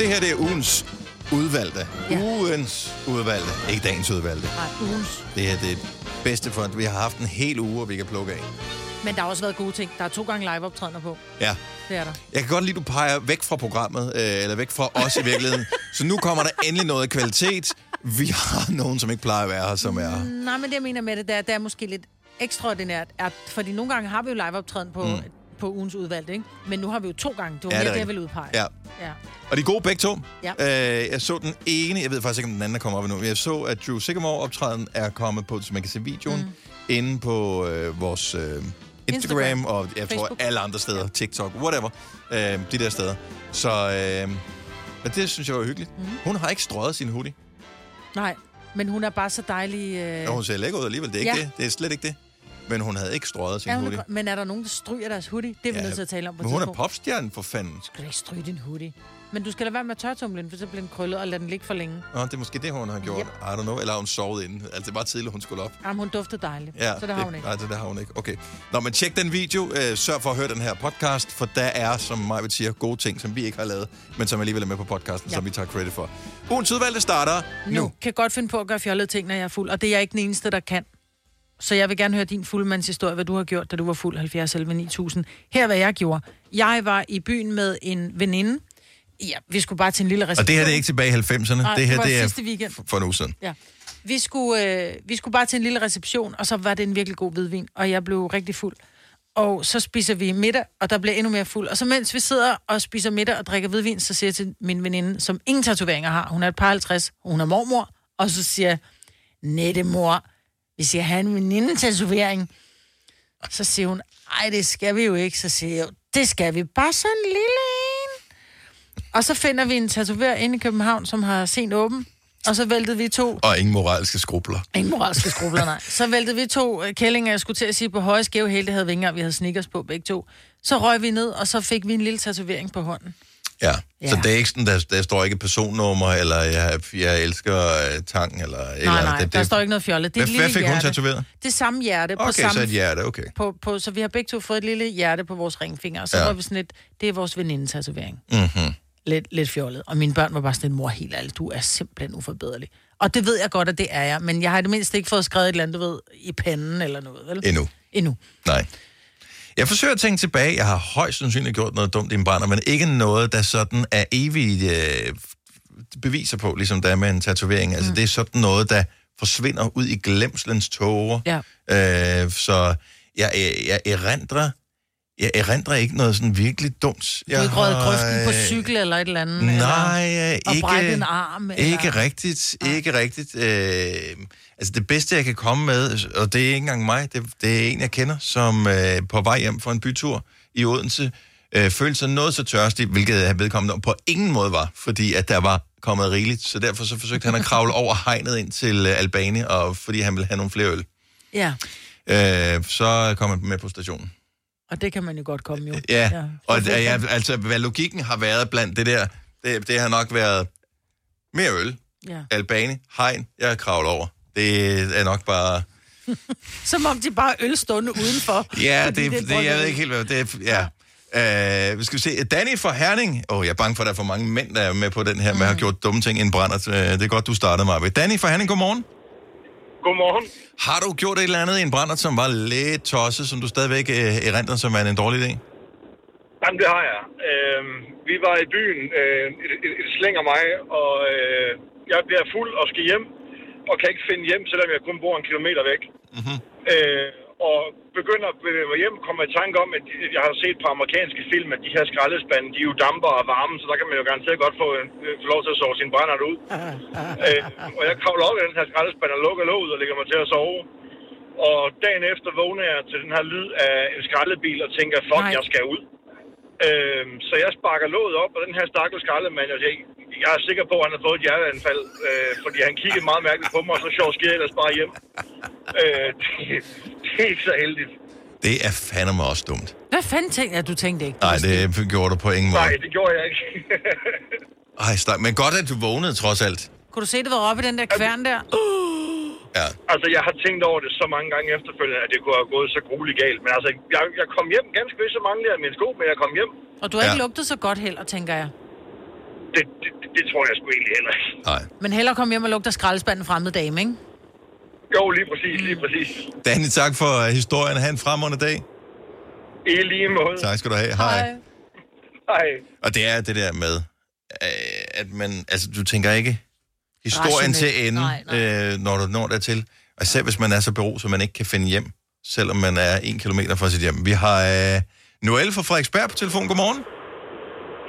Det her det er ugens udvalgte. Ja. Ugens udvalgte. Ikke dagens udvalgte. Nej, ugens. Det her det er bedste for, at vi har haft en hel uge, vi kan plukke af. Men der har også været gode ting. Der er to gange live-optrædener på. Ja. Det er der. Jeg kan godt lide, at du peger væk fra programmet, øh, eller væk fra os i virkeligheden. Så nu kommer der endelig noget kvalitet. Vi har nogen, som ikke plejer at være her, som er... Nej, men det jeg mener med det, det er, det er måske lidt ekstraordinært. Er, fordi nogle gange har vi jo live-optræden på, mm. På ugens udvalgte, ikke? Men nu har vi jo to gange. Det var Ja, ja, er mere det, jeg ville udpege. Ja. ja. Og de er gode begge to. Ja. Øh, jeg så den ene, jeg ved faktisk ikke, om den anden er kommet op endnu. men Jeg så, at Drew Sigamore-optræden er kommet på, så man kan se videoen, mm. inde på øh, vores øh, Instagram, Instagram. Og jeg Facebook. tror alle andre steder, TikTok, whatever, øh, de der steder. Så øh, men det synes jeg var hyggeligt. Mm. Hun har ikke strøget sin hoodie. Nej, men hun er bare så dejlig... Øh... Og hun ser lækker ud alligevel, det er ikke Ja. det. Det er slet ikke det. Men hun havde ikke strøget sin Ja, hoodie. men er der nogen, der stryger deres hoodie? Det er vi Ja, nødt til at tale om på Men hun er tidspunkt. popstjerne for fanden. Du skal da ikke stryge din hoodie. Men du skal lade være med at tørtumle den, for så bliver den krøllet og lade den ligge for længe. Nå, det er måske det, hun har gjort. Yep. I don't know. Eller har hun sovet inden. Altså, det var tidligt, hun skulle op. Jamen, hun duftede dejligt. Ja, så det har hun ikke. Nej, det, det har hun ikke. Okay. Nå, men tjek den video. Øh, sørg for at høre den her podcast, for der er, som mig vil sige, gode ting, som vi ikke har lavet, men som alligevel er med på podcasten, ja. som vi tager credit for. Ugens udvalgte starter nu. nu. kan godt finde på at gøre fjollede ting, når jeg er fuld. Og det er jeg ikke den eneste, der kan. Så jeg vil gerne høre din fuldmandshistorie, hvad du har gjort, da du var fuld 70 11 9000. Her hvad jeg gjorde. Jeg var i byen med en veninde. Ja, vi skulle bare til en lille reception. Og det her det er ikke tilbage i 90'erne. Nej, det her det det er sidste weekend. for en uge siden. Ja. Vi skulle, øh, vi skulle bare til en lille reception, og så var det en virkelig god hvidvin, og jeg blev rigtig fuld. Og så spiser vi middag, og der bliver endnu mere fuld. Og så mens vi sidder og spiser middag og drikker hvidvin, så siger jeg til min veninde, som ingen tatoveringer har, hun er et par 50, hun er mormor, og så siger jeg, Nette mor, hvis jeg har en veninde-tatovering, så siger hun, ej, det skal vi jo ikke. Så siger jeg, det skal vi. Bare sådan en lille en. Og så finder vi en tatoverer inde i København, som har sent åben. Og så væltede vi to Og ingen moralske skrubler. Ingen moralske skrubler, nej. Så væltede vi to øh, kællinger, jeg skulle til at sige, på høje skæve hæle, det havde vi engang, vi havde sneakers på begge to. Så røg vi ned, og så fik vi en lille tatovering på hånden. Ja. Ja. Så det er ikke sådan, der, der står ikke personnummer, eller jeg, jeg elsker uh, tang, eller... Nej, eller, nej, det, der det, står ikke noget fjollet. Det er Hvad, hvad fik hun hjerte. tatoveret? Det samme hjerte på Okay, samme... så et hjerte, okay. På, på, så vi har begge to fået et lille hjerte på vores ringfinger, og så Ja. ja. var vi sådan lidt, det er vores veninde-tatovering. Mm-hmm. Lidt, lidt fjollet. Og mine børn var bare sådan lidt, mor, helt ærligt, du er simpelthen uforbederlig. Og det ved jeg godt, at det er jeg, men jeg har i det mindste ikke fået skrevet et eller andet, du ved, i panden eller noget, vel? Endnu. Endnu. Nej. Jeg forsøger at tænke tilbage. Jeg har højst sandsynligt gjort noget dumt i en barn, men ikke noget, der sådan er evigt øh, beviser på, ligesom der er med en tatovering. Altså, mm. det er sådan noget, der forsvinder ud i glemslens tåger. Ja. Øh, så jeg, jeg, jeg erindrer, jeg erindrer ikke noget sådan virkelig dumt. Du har ikke røget grøften på cykel eller et eller andet? Nej, eller, og ikke, en arm? Eller? ikke rigtigt, ikke rigtigt. Øh, altså det bedste, jeg kan komme med, og det er ikke engang mig, det, det er en, jeg kender, som øh, på vej hjem fra en bytur i Odense, øh, følte sig noget så tørstig, hvilket han vedkommende på ingen måde var, fordi at der var kommet rigeligt, så derfor så forsøgte han at kravle over hegnet ind til øh, Albani, og fordi han ville have nogle flere øl. Ja, Øh, så kom han med på stationen. Og det kan man jo godt komme jo. Ja, Ja, og ja, altså, hvad logikken har været blandt det der, det, det har nok været mere øl, ja. Albani, hegn, jeg kravler over. Det er nok bare... Som om de bare øl stående udenfor. Ja, det, det, det jeg ved ikke helt, hvad det er. Ja. Uh, vi skal se. Danny fra Herning. Åh, oh, jeg er bange for, at der er for mange mænd, der er med på den her, mm. med at have gjort dumme ting i en brænder. Uh, det er godt, du startede, Marve. Danny fra Herning, godmorgen. Godmorgen. Har du gjort et eller andet i en brænder, som var lidt tosset, som du stadigvæk uh, erindrer, som er en dårlig idé? Jamen, det har jeg. Øhm, vi var i byen, øh, et, et, et slæng af mig, og øh, jeg bliver fuld og skal hjem, og kan ikke finde hjem, selvom jeg kun bor en kilometer væk. Mm-hmm. Øh, og begynder at bevæge mig hjem, kommer i tanke om, at jeg har set på amerikanske film, at de her skraldespande, de er jo damper og varme, så der kan man jo garanteret godt få, øh, få lov til at sove sin brændert ud. øh, og jeg kravler op i den her skraldespand og lukker låget og lægger mig til at sove. Og dagen efter vågner jeg til den her lyd af en skraldebil og tænker, fuck, Nej. jeg skal ud. Øhm, så jeg sparker låget op, og den her stakkels skraldemand, jeg, jeg er sikker på, at han har fået et hjerteanfald, øh, fordi han kiggede meget mærkeligt på mig, og så sjovt sker jeg ellers bare hjem. Øh, det, det er ikke så heldigt. Det er fandme også dumt. Hvad fanden tænkte jeg? Du tænkte ikke? Nej, det gjorde du på ingen måde. Nej, det gjorde jeg ikke. Ej, stak. Men godt, at du vågnede trods alt. Kunne du se, det var oppe i den der kværn der? Ja. altså, jeg har tænkt over det så mange gange efterfølgende, at det kunne have gået så grueligt galt. Men altså, jeg, jeg kom hjem ganske vist, så manglede jeg min sko, men jeg kom hjem. Og du har ikke Ja. lugtet så godt heller, tænker jeg. Det, det, det, tror jeg sgu egentlig heller ikke. Nej. Men hellere komme hjem og lugte af skraldespanden fremmede dame, ikke? Jo, lige præcis, lige præcis. Danny, tak for historien. Ha' en fremragende dag. I lige måde. Tak skal du have. Hej. Hej. Og det er det der med, øh, at man, altså du tænker ikke historien til ende, Nej, nej. Øh, når du når dertil. Og selv hvis man er så beruset, at man ikke kan finde hjem, selvom man er en kilometer fra sit hjem. Vi har øh, Noelle fra Frederiksberg på telefon. Godmorgen.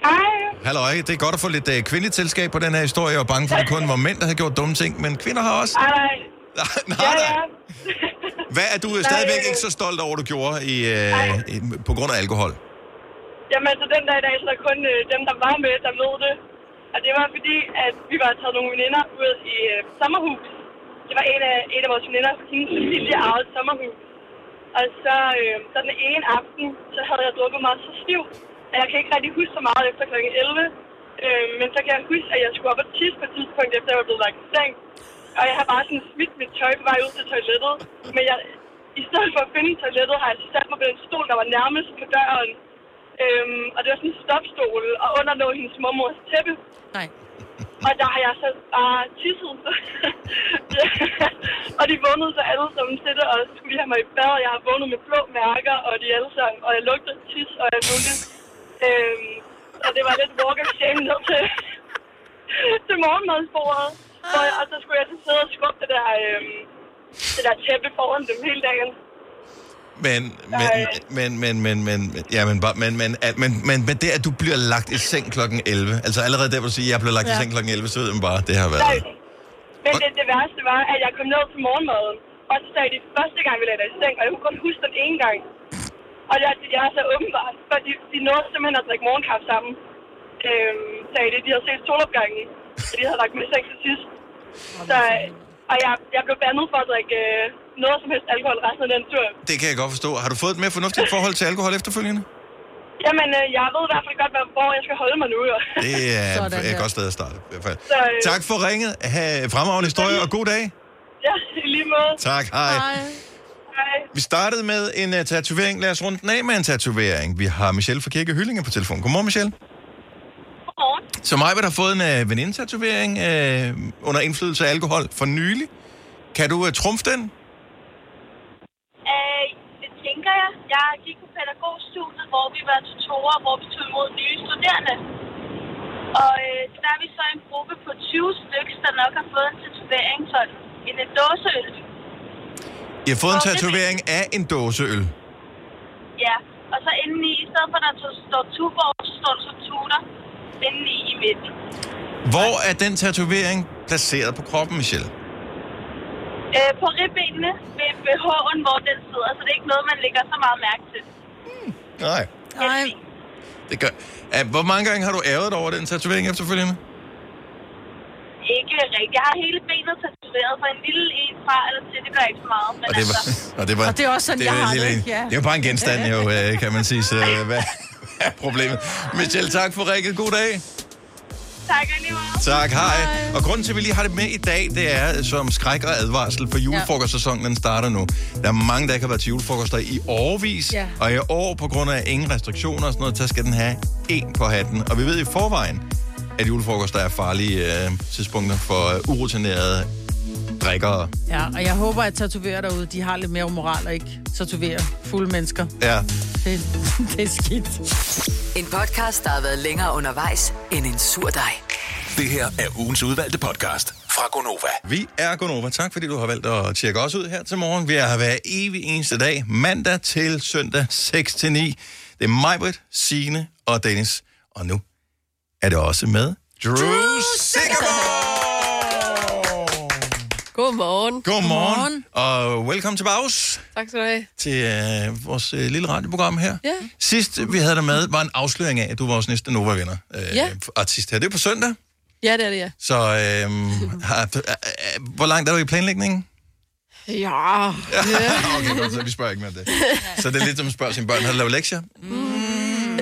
Hej. Hallo, det er godt at få lidt øh, kvindeligt selskab på den her historie. Var bange for, at det kun var mænd, der havde gjort dumme ting, men kvinder har også. Ej, nej. Nej, nej. Hvad er du øh, stadigvæk ikke så stolt over, du gjorde i, øh, i, på grund af alkohol? Jamen, så den dag i dag, så er kun øh, dem, der var med, der ved det. Og det var fordi, at vi var taget nogle veninder ud i øh, sommerhus. Det var en af, en af vores veninder, hendes familie ejet et sommerhus. Og så, øh, så den ene aften, så havde jeg drukket mig så stiv, jeg kan ikke rigtig huske så meget efter kl. 11. Øh, men så kan jeg huske, at jeg skulle op og tisse på et tidspunkt, efter jeg var blevet lagt i seng. Og jeg har bare sådan smidt mit tøj på vej ud til toilettet. Men jeg, i stedet for at finde toilettet, har jeg sat mig på den stol, der var nærmest på døren. Øhm, og det var sådan en stopstol, og under lå hendes mormors tæppe. Nej. Og der har jeg så bare tisset. og de vågnede så alle sammen til det, og så skulle de have mig i bad. Jeg har vågnet med blå mærker, og de alle sammen, og jeg lugtede tis, og jeg lugtede. Øhm, og det var lidt walk of shame ned til, til morgenmadsbordet. Og, og så skulle jeg så sidde og skubbe det der, øhm, det der tæppe foran dem hele dagen. Men, men, men, men, men, men, ja, men, bare- men, men, at- men, men, men det, at du bliver lagt i seng klokken 11, altså allerede der, hvor du siger, at jeg blev lagt ja. i seng klokken 11, så ved man bare, det har Nej. været... Men det, det værste var, at jeg kom ned til morgenmaden, og så sagde de første gang, vi lagde dig i seng, og jeg kunne kun huske den ene gang. Og jeg, jeg er så åbenbart, for de, de nåede simpelthen at drikke morgenkaffe sammen, øhm, sagde de. De havde set solopgangen, og de havde lagt i seng til sidst. Så, og jeg, jeg blev bandet for at drikke øh, noget som helst alkohol resten af den tur. Det kan jeg godt forstå. Har du fået et mere fornuftigt forhold til alkohol efterfølgende? Jamen, øh, jeg ved i hvert fald godt, hvor jeg skal holde mig nu. Jo. Det er Sådan et der. godt sted at starte. I hvert fald. Så, øh, Tak for ringet. Ha' fremragende historie, og god dag. Ja, i lige måde. Tak, hej. Nej. Hej. Vi startede med en uh, tatovering. Lad os runde den af med en tatovering. Vi har Michelle fra Kirke Hyllinge på telefon. Godmorgen, Michelle. Godmorgen. Så mig vil der fået en uh, venindetatovering uh, under indflydelse af alkohol for nylig. Kan du uh, trumfe den? Øh, det tænker jeg. Jeg gik på pædagogstudiet, hvor vi var tutorer, hvor vi tog imod nye studerende. Og øh, der er vi så en gruppe på 20 stykker, der nok har fået en tatovering, sådan en, en dåseøl. I har fået en er tatovering af en dåseøl. Ja, og så indeni, i stedet for der står Tuborg, så står der så Tudor indeni i midten. Hvor er den tatovering placeret på kroppen, Michelle? Øh, på ribbenene ved, håren, hvor den sidder, så det er ikke noget, man lægger så meget mærke til. Nej. Nej. Det gør... Hvor mange gange har du ærget over den tatovering efterfølgende? Ikke rigtigt. Jeg har hele benet tatoveret, for en lille en fra eller til, det gør ikke så meget. Men Og det var, altså, og det var, Og det er også sådan, er jeg har lille det, ja. Det er jo bare en genstand, jo, øh, kan man sige. Så øh, hvad er problemet? Michelle, tak for rækket. God dag. tak og lige meget. Tak, hej. Og grunden til, at vi lige har det med i dag, det er som skræk og advarsel, for julefrokostsæsonen den starter nu. Der er mange, der ikke har været til julefrokoster i årvis, Ja. og i år, på grund af ingen restriktioner og sådan noget, så skal den have en på hatten. Og vi ved i forvejen, at julefrokoster er farlige øh, tidspunkter for øh, urutinerede drikkere. Ja, og jeg håber, at tatoverer derude, de har lidt mere moral og ikke tatoverer fulde mennesker. Ja. Det, det er skidt. En podcast, der har været længere undervejs end en sur dej. Det her er ugens udvalgte podcast fra Gonova. Vi er Gonova. Tak fordi du har valgt at tjekke os ud her til morgen. Vi er her hver evig eneste dag, mandag til søndag 6 til 9. Det er Majbrit, Signe og Dennis. Og nu er det også med Drew, Sikker. Godmorgen. Godmorgen, og velkommen til Baus Tak skal du have. til øh, vores øh, lille radioprogram her. Ja. Sidst vi havde dig med, var en afsløring af, at du var vores næste Nova-vinder. Øh, Ja. Artist her. Det er på søndag, Ja, det er det, ja. så øh, har, øh, hvor langt er du i planlægningen? Ja. okay, godt, så vi spørger ikke mere om det. Så det er lidt som at spørge sine børn, har du lavet lektier?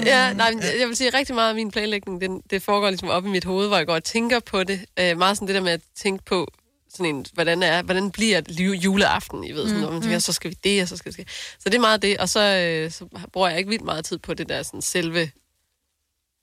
ja nej, men jeg vil sige, rigtig meget af min planlægning, den, det foregår ligesom op i mit hoved, hvor jeg går og tænker på det. Øh, meget sådan det der med at tænke på, sådan en, hvordan, er, hvordan bliver juleaften, I ved, sådan, mm, man tænker, så skal vi det, og så skal vi det. Så det er meget det, og så, øh, så bruger jeg ikke vildt meget tid på det der sådan selve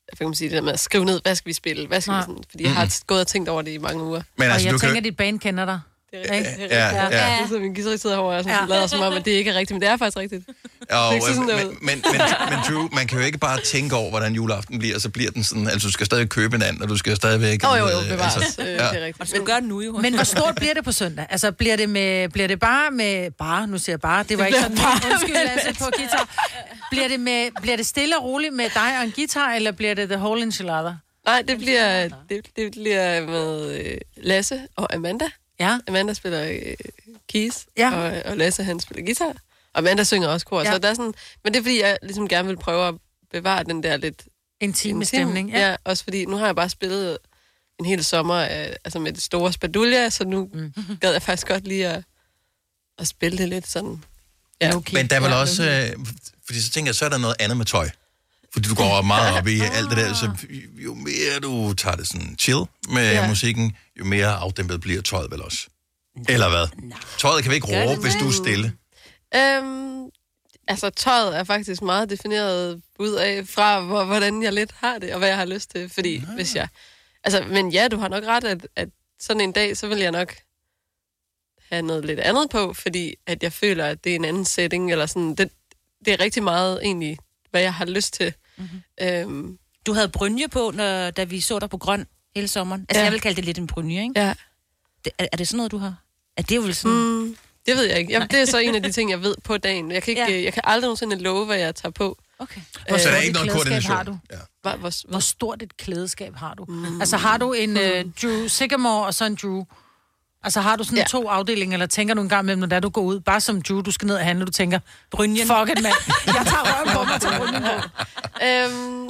hvad kan man sige, det der med at skrive ned, hvad skal vi spille, hvad skal Nej. vi sådan, fordi jeg har gået og tænkt over det i mange uger. Men Og altså, jeg du tænker, kan... at dit band kender dig. Det er rigtigt. Ja, Ja, ja. ja. Det er så min guitarist sidder herovre og sådan, ja. lader som om, at det ikke er rigtigt, men det er faktisk rigtigt. Jo, ikke sådan men, men, men, men, men Drew, man kan jo ikke bare tænke over, hvordan juleaften bliver, og så bliver den sådan, altså du skal stadig købe en anden, og du skal stadigvæk... Jo, jo, jo, øh, bevares. altså, Øh, ja. Det er Og rigtigt. du skal gøre det nu, jo. Men hvor stort bliver det på søndag? Altså, bliver det, med, bliver det bare med... Bare, nu siger jeg bare, det var ikke sådan, undskyld, Lasse, på guitar. Bliver det, med, bliver det stille og roligt med dig og en guitar, eller bliver det the whole enchilada? Nej, det bliver, det, det bliver med øh, Lasse og Amanda. Ja. Amanda spiller øh, keys, Ja. og, og Lasse han spiller guitar. Og Amanda synger også kor, Ja. så der er sådan... Men det er fordi, jeg ligesom gerne vil prøve at bevare den der lidt... Intime intime- stemning. Ja. ja, også fordi nu har jeg bare spillet en hel sommer af, altså med det store spadulje, så nu mm. gad jeg faktisk godt lige at, at spille det lidt sådan... Ja. Okay. Men der er vel Ja, også... Øh, fordi så tænker jeg, så er der noget andet med tøj. Fordi du går meget op i alt det der, så jo mere du tager det sådan chill med. Ja. musikken, jo mere afdæmpet bliver tøjet vel også. Eller hvad? Tøjet kan vi ikke råbe, hvis du er stille. Øhm, altså, tøjet er faktisk meget defineret ud af, fra hvor, hvordan jeg lidt har det, og hvad jeg har lyst til. Fordi Nå. hvis jeg... Altså, men ja, du har nok ret, at, at sådan en dag, så vil jeg nok have noget lidt andet på, fordi at jeg føler, at det er en anden setting, eller sådan. Det, det er rigtig meget egentlig, hvad jeg har lyst til. Mm-hmm. Øhm, Du havde brynje på, når, da vi så dig på grøn hele sommeren. Altså, ja. Jeg vil kalde det lidt en brynje, ikke? ja. Det, er, er det sådan noget, du har? Er det vel sådan... Mm. Det ved jeg ikke. Jeg, det er så en af de ting, jeg ved på dagen. Jeg kan, ikke, Ja. ja. jeg kan aldrig nogensinde love, hvad jeg tager på. Okay. Hvor Så der er et ikke noget koordination. har du? Ja. Hvor, hvor, Hvor stort et klædeskab har du? Mm. Altså, har du en uh, Drew Sycamore og så en Drew? Altså, har du sådan ja. To afdelinger, eller tænker du en gang imellem, når der du går ud, bare som Drew, du skal ned og handle, du tænker, Brynjen. fuck it, mand, jeg tager røven på mig til brynjen. Øhm,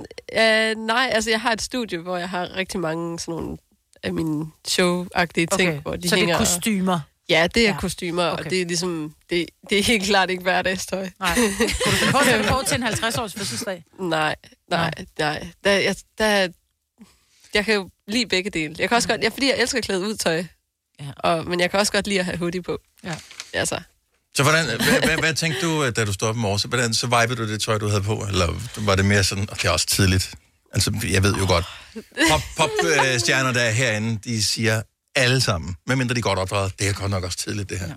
øh, nej, altså jeg har et studie, hvor jeg har rigtig mange sådan nogle af mine show-agtige ting, Okay, hvor de så det hænger... er kostymer. Ja, det er Ja. kostymer, okay. Og det er ligesom... Det, det er helt klart ikke hverdagstøj. Nej. Kunne du finde på at det på til en 50-års fødselsdag? Nej, nej, nej. Der, jeg, der, jeg kan jo lide begge dele. Jeg kan også godt... Ja, fordi jeg elsker klæde ud tøj. Ja. Og, men jeg kan også godt lide at have hoodie på. Ja. Altså, Så hvordan, hvad, hvad, hvad tænkte du, øh, da du stod op i morges? Hvordan så vibede du det tøj, du havde på? Eller var det mere sådan, og det er også tidligt? Altså, jeg ved jo godt, pop, pop øh, stjerner, der er herinde, de siger alle sammen, medmindre de er godt opdraget, det er godt nok også tidligt, det her.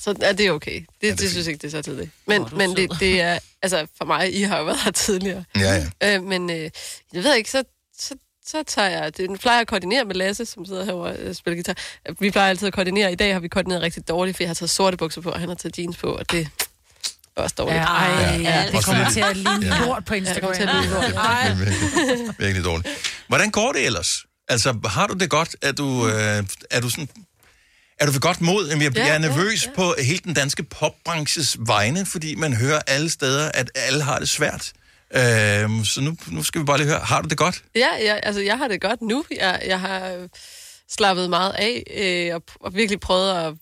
så er det okay. Det, ja, er det, det synes jeg ikke, det er så tidligt. Men, er men det, det er... Altså, for mig, I har jo været her tidligere. Ja, ja. Øh, men øh, jeg ved ikke, så, så, tager jeg... Det, nu plejer jeg at koordinere med Lasse, som sidder herovre og spiller guitar. Vi plejer altid at koordinere. I dag har vi koordineret rigtig dårligt, for jeg har taget sorte bukser på, og han har taget jeans på, og det er også dårligt. Ja, ej, Ja. ja, det kommer til at ligne Ja. lort på Ja, det Instagram. lyde lort. Ej. Virkelig, virkelig dårligt. Hvordan går det ellers? Altså, har du det godt? Er du, øh, er du sådan... Er du ved godt mod? Jamen, jeg, Ja, jeg er ja, nervøs ja. på hele den danske popbranches vegne, fordi man hører alle steder, at alle har det svært. Øhm, så nu, nu skal vi bare lige høre, har du det godt? Ja, ja, altså jeg har det godt nu. Jeg, jeg har slappet meget af øh, og, og virkelig prøvet at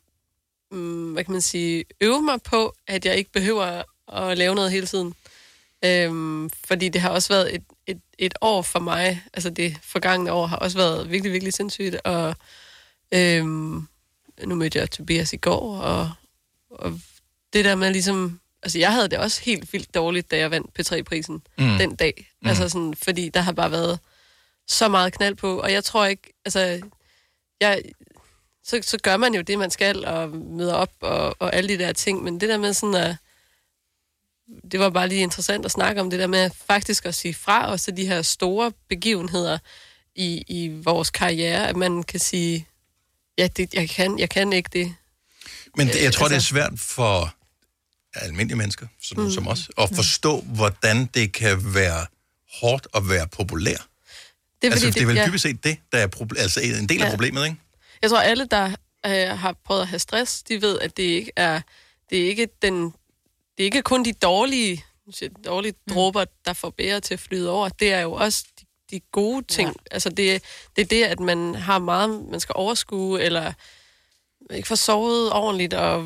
mm, hvad kan man sige, øve mig på, at jeg ikke behøver at lave noget hele tiden. Øhm, fordi det har også været et, et, et år for mig, altså det forgangne år har også været virkelig, virkelig sindssygt, og øhm, nu mødte jeg Tobias i går, og, og det der med ligesom, altså jeg havde det også helt vildt dårligt, da jeg vandt P3-prisen mm. den dag, mm. altså sådan, fordi der har bare været så meget knald på, og jeg tror ikke, altså, jeg, så, så gør man jo det, man skal, og møder op, og, og alle de der ting, men det der med sådan at, det var bare lige interessant at snakke om det der med faktisk at sige fra os til de her store begivenheder i, i vores karriere, at man kan sige, ja, det, jeg, kan, jeg kan ikke det. Men det, jeg tror, altså- det er svært for almindelige mennesker, som, mm. som os, at forstå, hvordan det kan være hårdt at være populær. Det er, altså, fordi, det er vel ja. dybest set det, der er proble- altså en del af Ja. problemet, ikke? Jeg tror, alle, der øh, har prøvet at have stress, de ved, at det ikke er, det er ikke den, det er ikke kun de dårlige, dårlige Mm. dråber, der får bære til at flyde over. Det er jo også de, de gode ting. Ja. Altså, det, det er det, at man har meget, man skal overskue, eller ikke får sovet ordentligt, og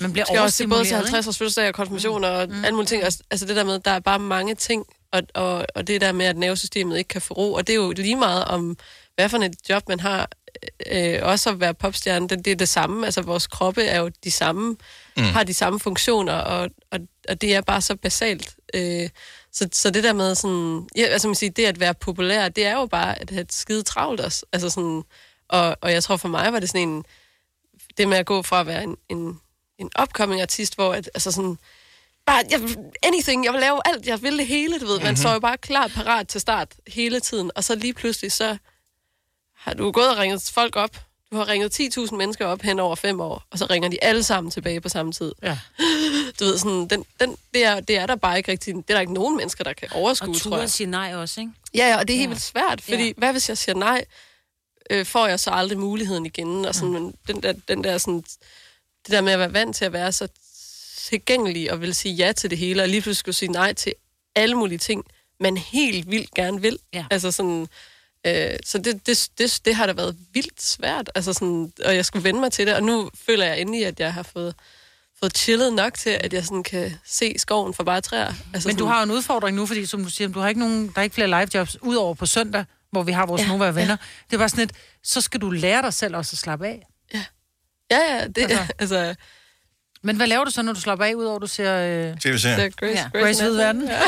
Man bliver skal også til både til overstimuleret, 50 års fødselsdag og konfirmation og mm. alle mulige ting. Altså altså det der med, der er bare mange ting, og, og, og det der med, at nervesystemet ikke kan få ro, og det er jo lige meget om, hvad for et job man har, øh, også at være popstjerne, det, det er det samme. Altså vores kroppe er jo de samme, mm. har de samme funktioner, og, og, og det er bare så basalt. Øh, Så, så det der med sådan, ja, altså man siger, det at være populær, det er jo bare at have et skide travlt også. Altså sådan, og, og jeg tror for mig var det sådan en, det med at gå fra at være en, en, en upcoming artist, hvor at, altså sådan, bare, jeg, anything, jeg vil lave alt, jeg vil det hele, du ved. Man Mhm. står jo bare klar parat til start hele tiden, og så lige pludselig, så har du gået og ringet folk op. Du har ringet 10.000 mennesker op hen over fem år, og så ringer de alle sammen tilbage på samme tid. Ja. Du ved, sådan, den, den, det, er, det er der bare ikke rigtig, det er der ikke nogen mennesker, der kan overskue, Og tror ture jeg. sige nej også, ikke? Ja, ja, og det er helt Ja. vildt svært, fordi ja. hvad hvis jeg siger nej, øh, får jeg så aldrig muligheden igen, og sådan, mm. den der, den der sådan, det der med at være vant til at være så tilgængelig og vil sige ja til det hele, og lige pludselig skulle sige nej til alle mulige ting, man helt vildt gerne vil. Ja. Altså sådan, øh, så det, det, det, det har da været vildt svært, altså sådan, og jeg skulle vende mig til det, og nu føler jeg endelig, at jeg har fået, fået chillet nok til, at jeg sådan kan se skoven for bare træer. Altså Men du har jo en udfordring nu, fordi som du siger, du har ikke nogen, der er ikke flere live jobs, udover på søndag, hvor vi har vores ja, Ja, Nova venner. ja. Det var sådan et, så skal du lære dig selv også at slappe af. Ja, ja, det, Altså. altså, altså Men hvad laver du så, når du slapper af, udover du ser øh, TV-serier. The Grace, Ja. ja. Grace ved verden? Ja.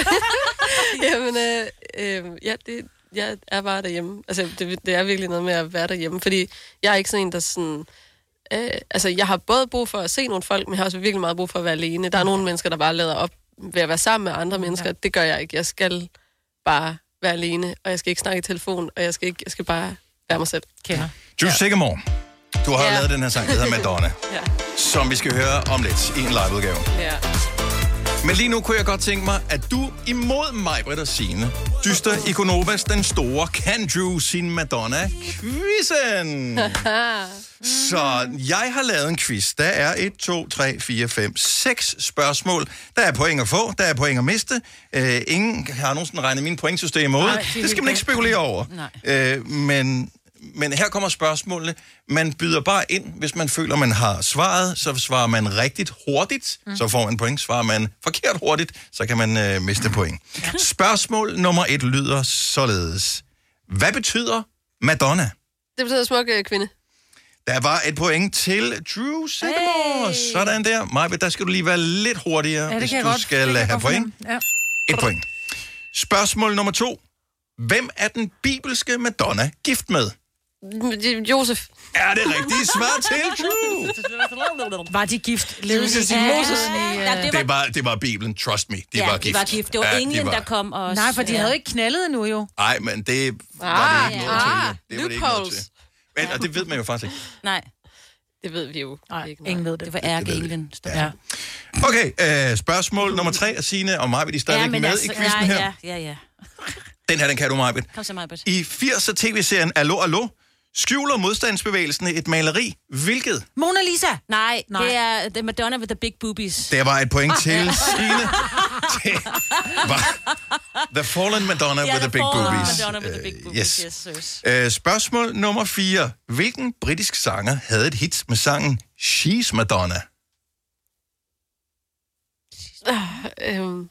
Jamen, øh, øh, ja, det, jeg er bare derhjemme. Altså, det, det er virkelig noget med at være derhjemme, fordi jeg er ikke sådan en, der sådan... Øh, altså, jeg har både brug for at se nogle folk, men jeg har også virkelig meget brug for at være alene. Der er nogle mennesker, der bare lader op ved at være sammen med andre mennesker. Ja. Det gør jeg ikke. Jeg skal bare være alene, og jeg skal ikke snakke i telefon, og jeg skal, ikke, jeg skal bare være mig selv. Kender. Jules Sigamore, du har Ja. lavet den her sang, der hedder Madonna, Ja. som vi skal høre om lidt i en liveudgave. ja. Men lige nu kunne jeg godt tænke mig, at du imod mig, Britt og Signe, dyster i Konovas den store Can Drew sin Madonna-quizzen. Så jeg har lavet en quiz. Der er 1, 2, 3, 4, 5, 6 spørgsmål. Der er point at få, der er point at miste. Uh, ingen har nogensinde regnet min pointsystem ud. Nej, Det, det skal man ikke spekulere over. Nej. Uh, men, men her kommer spørgsmålene. Man byder bare ind, hvis man føler, man har svaret. Så svarer man rigtigt hurtigt, mm. så får man point. Svarer man forkert hurtigt, så kan man uh, miste point. Spørgsmål nummer et lyder således. Hvad betyder Madonna? Det betyder smuk øh, kvinde. Der var et point til Drew Sigamore. Hey. Sådan der. Maja, der skal du lige være lidt hurtigere, Ja, hvis du godt. skal det jeg have point. Ja. Et point. Spørgsmål nummer to. Hvem er den bibelske Madonna gift med? Josef. Er det rigtige svar til Drew? Var de gift? Levede de sige Moses. Ja, det var, Det var, det var Bibelen, trust me. De ja, var de gift. var gift. Det var Ja, ingen, de var. der kom og... Nej, for de havde ikke knaldet endnu jo. Nej, men det var det ikke noget ah, til. Det var det ikke noget til. Men, og det ved man jo faktisk ikke. Nej, Det ved vi jo. Nej, ikke ingen ved det. det var ærkeenglen. Ja. Okay, øh, spørgsmål nummer tre af Signe og mig, vil de stadigvæk med i quizzen ja, her. ja, ja, ja. Den her, den kan du, Majbet. Kom så, Majbert. I 80'er tv-serien Allo Allo skjuler modstandsbevægelsen et maleri. Hvilket? Mona Lisa! Nej, Nej. det er The Madonna with the big boobies. Der var et point til Signe. Det var The Fallen Madonna Ja, with the Big Fallen Boobies. Madonna with the big Øh, boobies, yes. yes, yes. Øh, spørgsmål nummer 4. Hvilken britisk sanger havde et hit med sangen She's Madonna? Øhm,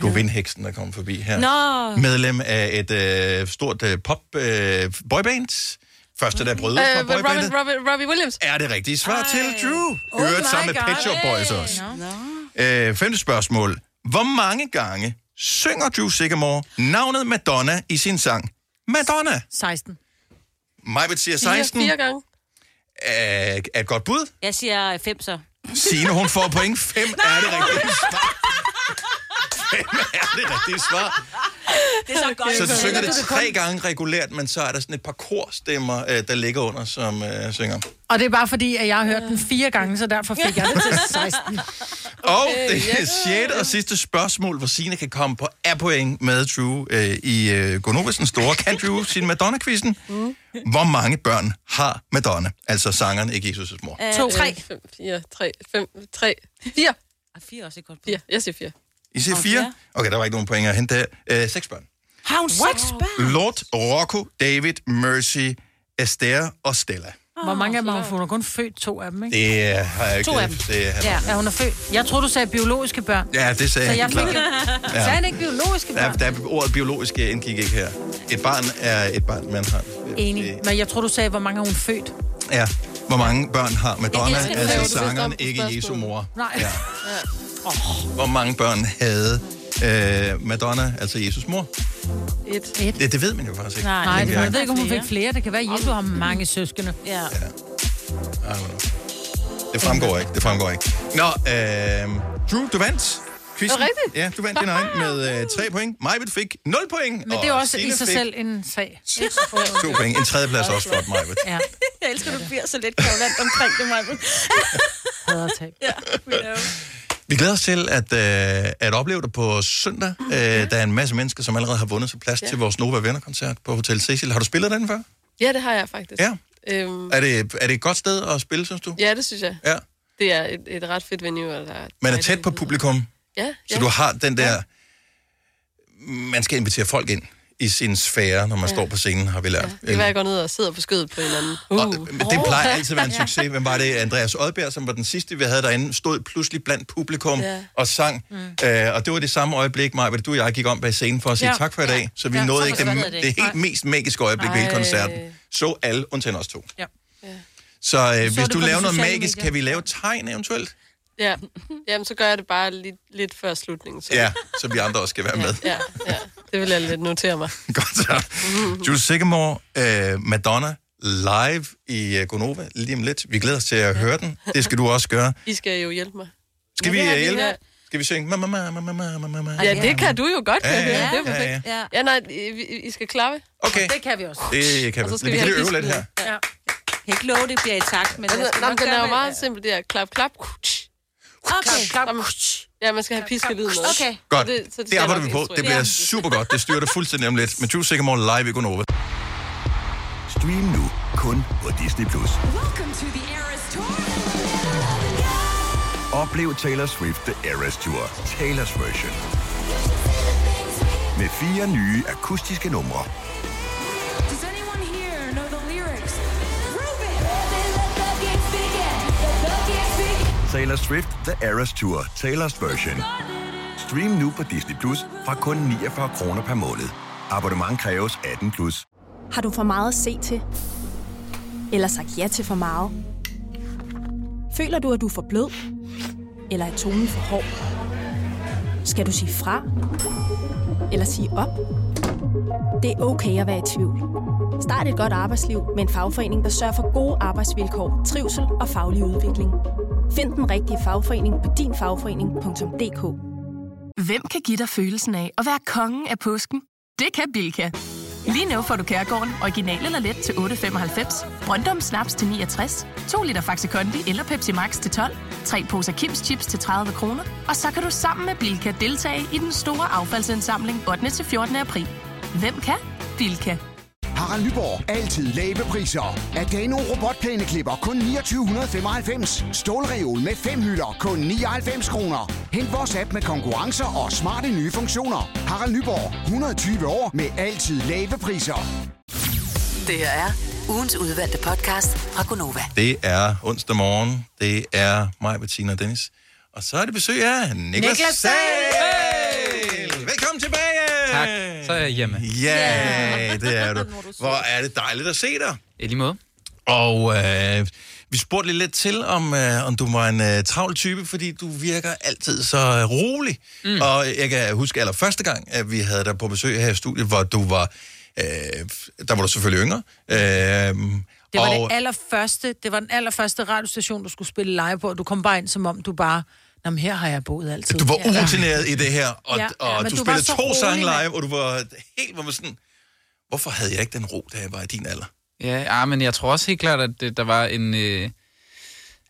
Du er vindheksen, der kommer forbi her. Nå, Medlem af et øh, stort øh, pop øh, boyband. Første, der brød ud fra øh, Robin, boybandet. Robin, Robbie Williams. Er det rigtige svar Ej. til Drew? Oh my sammen med. Pet Shop Boys også. Nå. Øh, femte spørgsmål. Hvor mange gange synger Drew Sigamore navnet Madonna i sin sang Madonna? 16. Majbet siger Fire, 16. fire gange. Er, er et godt bud. jeg siger fem så. Signe, hun får point. 5 er det rigtige svar. 5 er det rigtige svar. Det er så godt. Så du synger det tre gange regulært, men så er der sådan et par korstemmer, øh, der ligger under, som øh, synger. Og det er bare fordi, at jeg har hørt den fire gange, så derfor fik jeg det til 16. Og det er sjette og sidste spørgsmål, hvor Signe kan komme på A-point med Drew øh, i øh, Gonovas store Kan Drew sin Madonna-quizzen. Mm. Hvor mange børn har Madonna? Altså sangeren, ikke Jesus' mor. To. Tre. Fem, fire, tre, fem, tre, fire. Ah, Fire også et godt bud. Fire. Jeg siger fire. I siger Og fire? Okay, der var ikke nogen point at hente der. Øh, seks børn. Har hun seks børn? Lord, Rocco, David, Mercy, Esther og Stella. Hvor mange af dem har hun fået? Hun har kun født to af dem, ikke? Det er- har jeg ikke... To af dem. Det er, Ja, ja hun er født. Jeg tror du sagde biologiske børn. ja, det sagde Så jeg helt fik klart. jo... Sagde han ikke biologiske Der, børn? der, ordet biologisk indgik ikke her. Et barn er et barn, man har. Enig. Men jeg tror, du sagde, hvor mange har hun født. Ja. Hvor mange børn har Madonna? Elsker, Altså sangeren, ikke Jesu mor. Nej. Ja. Hvor mange børn havde øh, Madonna, altså Jesus mor? Et. Et. Det, det ved man jo faktisk ikke. Nej, tænker det, jeg. ved ikke, om hun fik flere. Det kan være, at Jesu har mange søskende. Ja. I don't know. Det fremgår ikke, det fremgår ikke. Nå, øh, Drew, du vandt. Quizzen. Er det rigtigt? Ja, du vandt din egen med øh, 3 point. Majbet fik 0 point. Men det er og også i Signe sig fik selv en sag. 2 point. En tredjeplads også flot, Majbet. Ja, Jeg elsker, at du bliver så lidt kavlant omkring det, Maja. hader tab. Ja, know. Vi glæder os til at, øh, at opleve dig på søndag. Øh, der er en masse mennesker, som allerede har vundet sig plads ja. til vores Nova Venner-koncert på Hotel Cecil. Har du spillet den før? Ja, det har jeg faktisk. Ja. Øhm, Er det, er det et godt sted at spille, synes du? ja, det synes jeg. Ja. Det er et, et ret fedt venue. Der er Man er tæt på publikum, Ja, så ja. du har den der... Man skal invitere folk ind i sin sfære, når man står på scenen, har vi lært. Det kan være, jeg går ned og sidder på skødet på en eller anden. Og, Uh. men det plejer altid at være en succes. Hvem var det? Andreas Oddbjerg, som var den sidste, vi havde derinde, stod pludselig blandt publikum Ja. og sang. Mm. Øh, og det var det samme øjeblik, Maja, du og jeg gik om bag scenen for at sige Ja. tak for i dag. Så vi Ja, nåede så ikke det, det, det? helt mest magiske øjeblik ved hele Ej. koncerten. Så alle, undtagen os to. Ja. Så øh, hvis det du laver noget magisk, medier. kan vi lave tegn eventuelt? Ja. Jamen, så gør jeg det bare lidt, lidt før slutningen. Så. Ja, så vi andre også skal være med. ja, ja. Det vil jeg lidt notere mig. Godt så. Jules Sigamore, øh, Madonna, live i uh, Gonova lige om lidt. Vi glæder os til at høre den. Det skal du også gøre. I skal jo hjælpe mig. Skal vi har øh, vi hjælpe? hørt. Skal vi synge? Mamma, mamma, mamma, mamma. Ja, det kan du jo godt, kan Ja, ja, Det er ja, perfekt. ja. Ja. Ja, nej, I, I skal klappe. Okay, Det kan vi også. det kan Og vi. så skal Vi vi kan øve lidt her. Ja. Jeg kan ikke love, det bliver i takt, men... Altså, nej, den er jo meget simpel, det er klap, klap. Okay. Jamen, Ja, man skal have piskelyden med. Okay. Godt, Så det- så det det arbejder jeg vi på. Det bliver super godt. Det styrer det fuldstændig om lidt. Med Jules Sigamore live i Gonova. Stream nu kun på Disney+. Plus. Oplev Taylor Swift The Eras Tour, Taylor's version. Med fire nye akustiske numre. Taylor Swift The Eras Tour, Taylor's version. Stream nu på Disney Plus fra kun 49 kroner per måned. Abonnement kræves 18 plus. Har du for meget at se til? Eller sagt ja til for meget? Føler du, at du er for blød? Eller er tonen for hård? Skal du sige fra? Eller sige op? Det er okay at være i tvivl. Start et godt arbejdsliv med en fagforening, der sørger for gode arbejdsvilkår, trivsel og faglig udvikling. Find den rigtige fagforening på dinfagforening.dk Hvem kan give dig følelsen af at være kongen af påsken? Det kan Bilka! Lige nu får du Kærgården original eller let til 8.95, Brøndum Snaps til 69, 2 liter Faxi Kondi eller Pepsi Max til 12, 3 poser Kims Chips til 30 kroner, og så kan du sammen med Bilka deltage i den store affaldsindsamling 8. til 14. april. Hvem kan? Bilka. Harald Nyborg. Altid lave priser. Adano robotplæneklipper kun 2995. Stålreol med fem hylder kun 99 kroner. Hent vores app med konkurrencer og smarte nye funktioner. Harald Nyborg. 120 år med altid lave priser. Det her er ugens udvalgte podcast fra Gonova. Det er onsdag morgen. Det er mig, Bettina og Dennis. Og så er det besøg af Niklas, Niklas Sahl. Er jeg hjemme. Ja, det er du. Hvor er det dejligt at se dig. I lige måde. Og øh, vi spurgte lidt, lidt til, om, øh, om du var en øh, travl type, fordi du virker altid så øh, rolig. Mm. Og jeg kan huske allerførste gang, at vi havde dig på besøg her i studiet, hvor du var... Øh, der var du selvfølgelig yngre. Øh, Det var og, det allerførste, det var den allerførste radiostation, du skulle spille live på, og du kom bare ind, som om du bare, Nå, men her har jeg boet altid. Du var urutineret i det her, og, Ja, ja, ja, og du, du spillede to rolig, sange live, og du var helt hvor man sådan... Hvorfor havde jeg ikke den ro, da jeg var i din alder? Ja, ja, men jeg tror også helt klart, at det, der var en... Øh,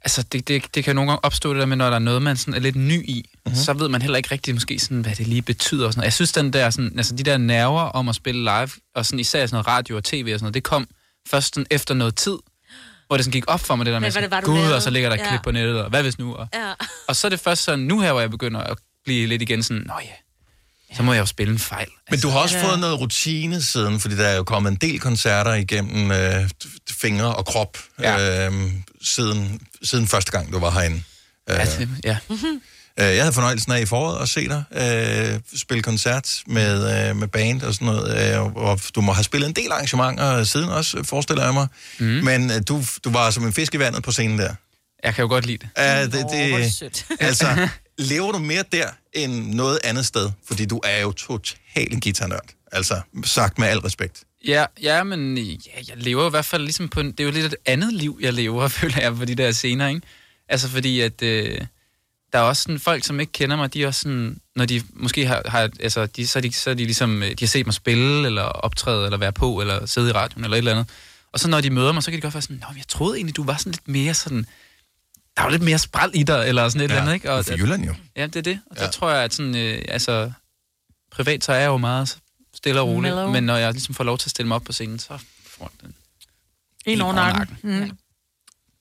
altså, det, det, det kan nogle gange opstå det der med, når der er noget, man sådan er lidt ny i, Mhm. mm-hmm. så ved man heller ikke rigtig måske sådan, hvad det lige betyder. Og sådan noget. Jeg synes, den der, sådan, altså, de der nerver om at spille live, og sådan, især sådan noget radio og tv og sådan noget, det kom først sådan efter noget tid, hvor det sådan gik op for mig, det der med, hvad det var, sådan, gud, og så ligger der et Ja. klip på nettet, og hvad hvis nu? Og, Ja. og så er det først sådan, nu her, hvor jeg begynder at blive lidt igen sådan, nå ja, så må jeg jo spille en fejl. Men du har også Ja. fået noget rutine siden, fordi der er jo kommet en del koncerter igennem øh, fingre og krop Ja. øh, siden, siden første gang, du var herinde. Øh, Ja, det, ja. øh, jeg havde fornøjelsen af i foråret at se dig øh, spille koncert med, øh, med band og sådan noget, øh, og du må have spillet en del arrangementer siden også, forestiller jeg mig. Mm. Men øh, du, du var som en fisk i vandet på scenen der. Jeg kan jo godt lide det. Ja, det, er det sødt. altså, lever du mere der end noget andet sted? Fordi du er jo totalt en guitarnørd. Altså, sagt med al respekt. Ja, ja, men ja, jeg lever i hvert fald ligesom på... En, det er jo lidt et andet liv, jeg lever, føler jeg, på de der scener, ikke? Altså, fordi at... Øh, der er også sådan folk, som ikke kender mig, de er også sådan... Når de måske har... har altså, de, så, er de, så er de ligesom... øh, De har set mig spille, eller optræde, eller være på, eller sidde i radioen, eller et eller andet. Og så når de møder mig, så kan de godt være sådan... Nå, jeg troede egentlig, du var sådan lidt mere sådan... Der var lidt mere spræl i dig, eller sådan et Ja, eller andet, ikke? er fra Jylland jo. Ja, det er det. Og Ja. der tror jeg, at sådan... Øh, altså... Privat, så er jeg jo meget stille og rolig. Mellow. Men når jeg ligesom får lov til at stille mig op på scenen, så får jeg den. En over over nakken. Mm.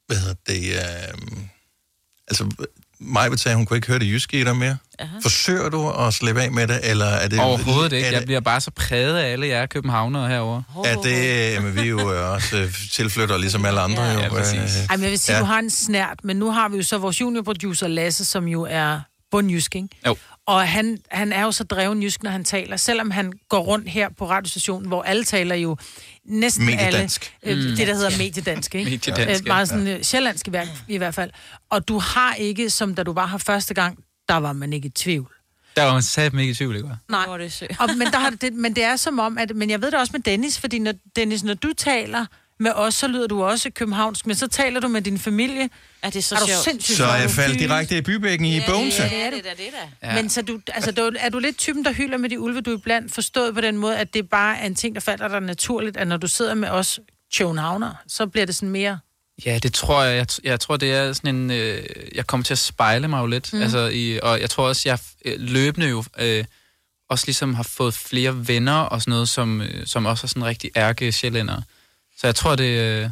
Hvad hedder det? Øh, altså, mig vil sige, hun kunne ikke høre det jyske i dig mere. Aha. Forsøger du at slippe af med det, eller er det... Overhovedet ikke. Er Jeg det, bliver bare så præget af alle jer københavnere herovre. er det jamen, vi er jo øh, også øh, tilflyttere, ligesom alle andre. Ja, jo, ja, præcis. øh, Ej, men jeg vil sige, ja. du har en snært, men nu har vi jo så vores juniorproducer Lasse, som jo er bundjysk, ikke? Jo. Og han, han er jo så dreven jysk, når han taler. Selvom han går rundt her på radiostationen, hvor alle taler jo næsten Mediedansk. alle... Øh, Mm. det, der hedder mediedansk, ikke? Mediedansk, Øh, meget ja. sådan øh, sjællandsk i, hver- i hvert fald. Og du har ikke, som da du var her første gang, der var man ikke i tvivl. Der var man sat ikke i tvivl, ikke? Nej. Og, men, der har det, men det er som om, at, men jeg ved det også med Dennis, fordi når, Dennis, når du taler med os, så lyder du også københavnsk, men så taler du med din familie. Er det så er du sjovt? sindssygt Så jeg faldt direkte i bybækken i Bogense. Ja, det er du. Det er det da. Ja. Men så du, altså, du, er du lidt typen, der hylder med de ulve, du er iblandt forstået på den måde, at det bare er en ting, der falder dig naturligt, at når du sidder med os københavner, så bliver det sådan mere... Ja, det tror jeg. Jeg, jeg tror, det er sådan en... Øh, jeg kommer til at spejle mig jo lidt. Mm. Altså, i, og jeg tror også, jeg øh, løbende jo øh, også ligesom har fået flere venner og sådan noget, som, øh, som også er sådan rigtig ærke sjællænder. Så jeg tror, det... Øh,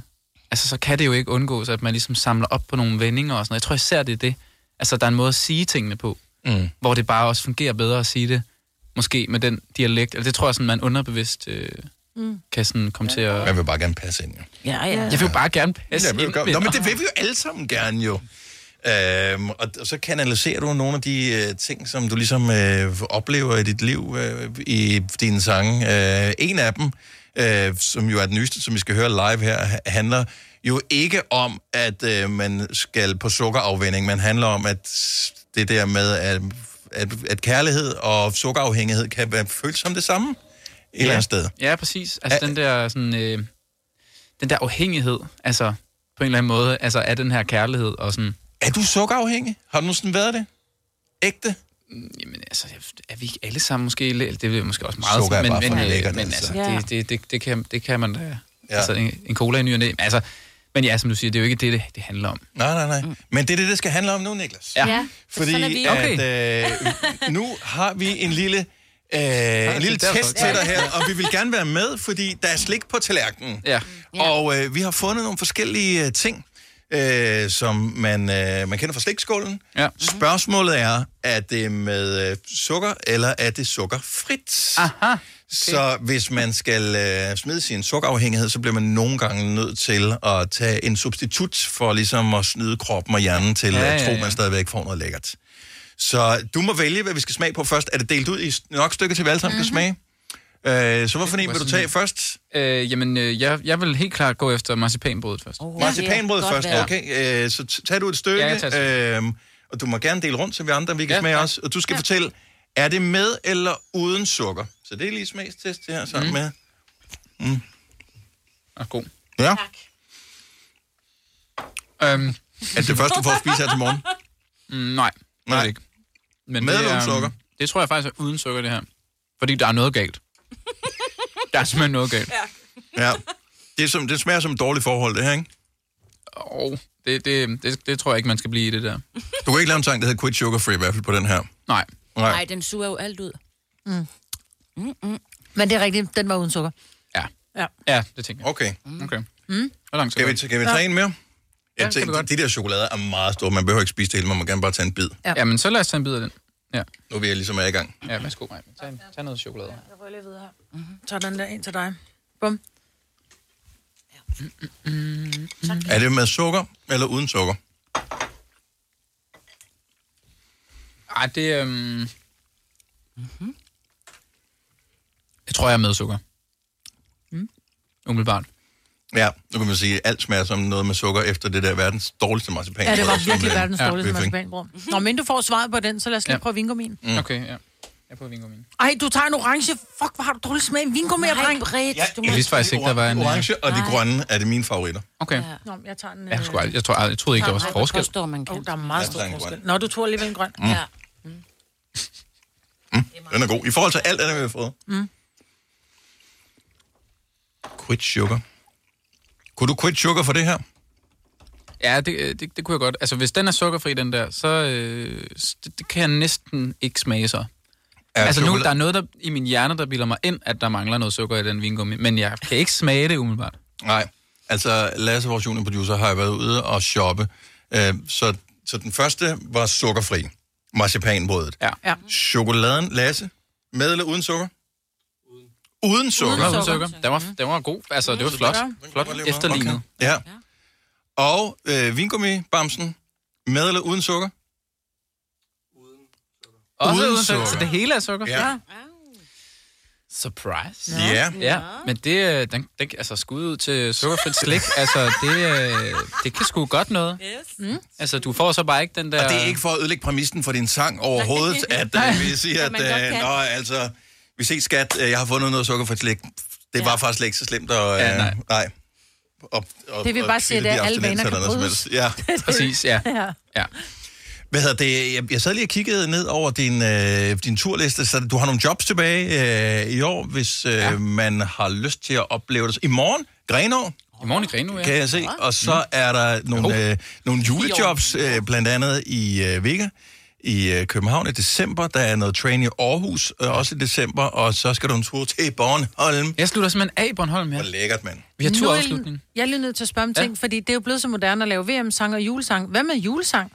altså, så kan det jo ikke undgås, at man ligesom samler op på nogle vendinger og sådan noget. Jeg tror især, det er det. Altså, der er en måde at sige tingene på, Mm. hvor det bare også fungerer bedre at sige det, måske med den dialekt. Eller det tror jeg sådan, man underbevidst øh, Mm. kan sådan komme til at... Man vil bare gerne passe ind, jo. Ja, ja. Jeg vil jo bare gerne passe Ja, det vil ind. Nå, men det vil vi jo alle sammen gerne jo. Øhm, og, og så kanaliserer du nogle af de øh, ting, som du ligesom øh, oplever i dit liv øh, i dine sange. Øh, en af dem, øh, som jo er den nyeste, som vi skal høre live her, ha- handler jo ikke om, at øh, man skal på sukkerafvinding, men handler om, at det der med, at, at, at kærlighed og sukkerafhængighed kan være følt som det samme et eller andet sted. Ja, præcis. Altså den der sådan, øh, den der afhængighed, altså på en eller anden måde, altså af den her kærlighed og sådan. Er du sukkerafhængig? Har du nogensinde været det? Ægte? Jamen altså, er vi ikke alle sammen måske, lidt- det er måske også meget, Sukker er men, bare men, for øh, lækkert, men altså. altså, Ja. det, det, det, det, kan, det kan man da, Ja. altså en, en cola i ny og næ. Altså, men ja, som du siger, det er jo ikke det, det, det handler om. Nej, nej, nej. Mm. Men det er det, det skal handle om nu, Niklas. Ja. Ja, Fordi sådan er vi. at, øh, nu har vi en lille, øh, en lille test til dig her, og vi vil gerne være med, fordi der er slik på tallerkenen. Ja. Og øh, vi har fundet nogle forskellige øh, ting, øh, som man, øh, man kender fra slikskålen. Ja. Spørgsmålet er, er det med øh, sukker, eller er det sukkerfrit? Aha. Okay. Så hvis man skal øh, smide sin sukkerafhængighed, så bliver man nogle gange nødt til at tage en substitut for ligesom at snyde kroppen og hjernen til Ja, ja, at ja, tro, ja. man stadigvæk får noget lækkert. Så du må vælge, hvad vi skal smage på først. Er det delt ud i nok stykker til, vi alle sammen Mhm. kan smage? Øh, så hvorfor en vil du tage først? Øh, jamen, øh, jeg, jeg vil helt klart gå efter marcipanbrødet først. Oh, Marcipanbrød godt først, være. okay. Øh, så tager du et stykke, Ja, et øh, og du må gerne dele rundt, så vi andre vi kan Ja, smage tak. også. Og du skal ja. fortælle, er det med eller uden sukker? Så det er lige smagstest her sammen Mhm. med. Mm. Og god. Ja. Øhm, Er det det første, du får at spise her til morgen? mm, nej, det er Nej. det ikke. Men Med det, eller uden er, sukker? Det tror jeg faktisk er uden sukker, det her. Fordi der er noget galt. Der er simpelthen noget galt. Ja. Det, er som, det smager som et dårligt forhold, det her, ikke? Og det, det, det, det tror jeg ikke, man skal blive i det der. Du kan ikke lave en sang, der hedder Quit Sugar Free, i hvert fald på den her. Nej. Nej. Nej, den suger jo alt ud. Men det er rigtigt, den var uden sukker. Ja. Ja. Ja, det tænker jeg. Okay. Okay. Mm. Hvor langt Skal vi, skal vi tage en mere? Ja, Jeg vi tænker, godt. de der chokolader er meget store. Man behøver ikke spise det hele, man må gerne bare tage en bid. Ja. Ja, men så lad os tage en bid af den. Ja, Nu er vi ligesom er i gang. ja værsgo, Maja. Tag, tag noget chokolade. Jeg får lige videre her. Mm-hmm. Så den der ind til dig. Bum. Er det med sukker eller uden sukker? Ej, det øhm... Mm-hmm. Jeg tror, jeg er med sukker. Mm. Umiddelbart. Ja, nu kan man sige, at alt smager som noget med sukker efter det der verdens dårligste marcipan. Ja, det var virkelig øh, verdens ja, dårligste marcipanbrød. Nå, men du får svaret på den, så lad os lige Ja. prøve vingummien. Mm. Okay, ja. Jeg prøver vingummi. Ej, du tager en orange. Fuck, hvor har du dårlig smag. Vingummi, dreng. Britt, Ja, du Jeg vidste faktisk ikke, der var en... øh, Orange og de grønne er det mine favoritter. Okay. Nå, jeg tager en... Jeg, skulle, aldrig- jeg, tror, aldrig- jeg troede ikke, der var Nej, forskel. Påstår, man kan. Oh, der er meget Jeg stor forskel. grøn. Nå, du tror alligevel en grøn. Mm. Ja. Den er god. I forhold til alt andet, vi har fået. Mm. Quit sugar. Kunne du quit sugar for det her? Ja, det, øh, det, det kunne jeg godt. Altså, hvis den er sukkerfri, den der, så øh, det, det kan jeg næsten ikke smage så. Er altså nu, chokolade- der er noget der, i min hjerne, der bilder mig ind, at der mangler noget sukker i den vingummi, men jeg kan ikke smage det umiddelbart. Nej. Altså, Lasse, vores juniorproducer, har været ude og shoppe. Øh, så, så den første var sukkerfri. Marcipanbrødet. Ja. ja. Chokoladen, Lasse, med eller uden sukker? Uden. Uden sukker? Uden sukker. Den var, den var god. Altså, det var flot. Flot efterlignet. Okay. Ja. Og øh, vingummi, bamsen, med eller uden sukker? Også Uden uden sukker. sukker. Så det hele er sukker? Ja. Surprise. Ja. Ja, men det, øh, den, den, altså skud ud til sukkerfrit slik, altså det, øh, det kan sgu godt noget. Yes. Mm. Altså, du får så bare ikke den der... Og det er ikke for at ødelægge præmissen for din sang overhovedet, at øh, vi siger, At kan. nå, altså, vi ses skat, øh, jeg har fundet noget sukkerfrit slik. Det var faktisk slet ikke så slemt, og, øh, Ja, nej. nej. nej. Og, og, Det vil og bare sige, kvitte at de alle vaner kan brydes. Ja. Præcis, ja. Ja. ja. Hvad hedder det? Jeg, jeg sad lige og kiggede ned over din, øh, din turliste, så du har nogle jobs tilbage øh, i år, hvis øh, ja. man har lyst til at opleve det. I morgen, Grenå, I morgen i Greno, ja. kan jeg se. Og så er der nogle, øh, nogle julejobs, øh, blandt andet i øh, Vega i øh, København i december. Der er noget train i Aarhus, øh, også i december. Og så skal du en tur til Bornholm. Jeg slutter simpelthen af i Bornholm her. Hvor lækkert, mand. Vi har Nu er turafslutning. Jeg er lige nødt til at spørge om Ja. ting, fordi det er jo blevet så moderne at lave VM-sang og julesang. Hvad med julesang?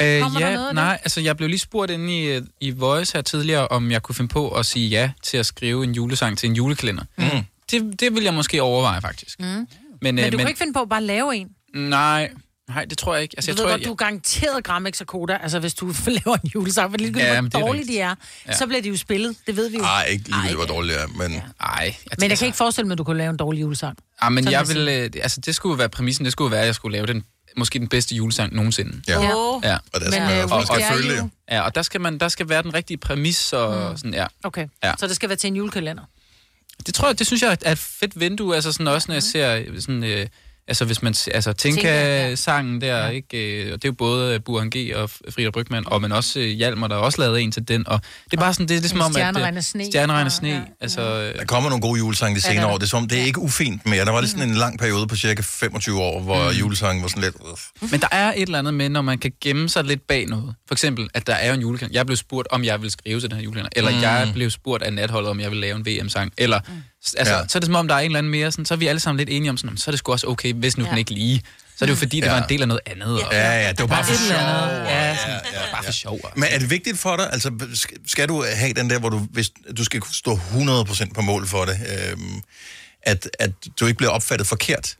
Øh, Kommer der ja, noget af nej, altså jeg blev lige spurgt inde i, øh, i Voice her tidligere, om jeg kunne finde på at sige ja til at skrive en julesang til en julekalender. Mm. Det, det vil jeg måske overveje, faktisk. Mm. Men, Men øh, du men kan ikke finde på at bare lave en. nej, nej, det tror jeg ikke. Altså, jeg du ved tror, godt, du er garanteret Gramex og Koda, altså hvis du laver en julesang, for ligegyldigt, Ja, ja, men hvor det er dårlige de er, Ja. så bliver de jo spillet. Det ved vi jo. Ej, ikke lige hvor dårligt det er, men... jeg, ej, jeg, Men jeg kan ikke forestille mig, at du kunne lave en dårlig julesang. Ah, men Sådan jeg vil øh, altså det skulle være præmissen, det skulle være, at jeg skulle lave den, måske den bedste julesang nogensinde. Ja. Ja. Ja. Og der Men, skal man øh, dare følge ja, og der skal, man, der skal være den rigtige præmis, og mm. sådan, ja. Okay, Ja. så det skal være til en julekalender. Det tror jeg, det synes jeg er et fedt vindue, altså sådan også, når jeg ser sådan, øh, altså hvis man, altså Tinka, ja. Tinka-sangen der, ja. ikke, øh, og det er jo både Burhan G. og Frida Brygman, og men også øh, Hjalmar, der også lavet en til den, og det er bare sådan, det er ligesom om, at... Stjerneregn øh, og sne. Ja, sne, ja, altså... øh, Der kommer nogle gode julesange de Ja, senere er år. Det er som, det er ikke ufint mere. Der var lige sådan en lang periode på cirka 25 år, hvor Mm. julesangen var sådan lidt... Men der er et eller andet med, når man kan gemme sig lidt bag noget. For eksempel, at der er en julekalender. Jeg blev spurgt, om jeg vil skrive til den her julekalender. Eller Mm. mm. jeg blev spurgt af natholdet, om jeg vil lave en VM-sang. Eller, mm. Altså, Ja. ja. så er det som om, der er en eller anden mere, sådan, så er vi alle sammen lidt enige om, sådan, så er det sgu også okay, hvis nu Ja. ja. den ikke lige. Så er det jo fordi, det Ja. var en del af noget andet. Og, Ja, ja, det var bare for sjov. andet. Ja, sådan, ja, ja, bare for sjov. Men er det vigtigt for dig? Altså, skal- du have den der, hvor du, hvis, du skal kunne stå 100% på mål for det, øhm, at, at du ikke bliver opfattet forkert?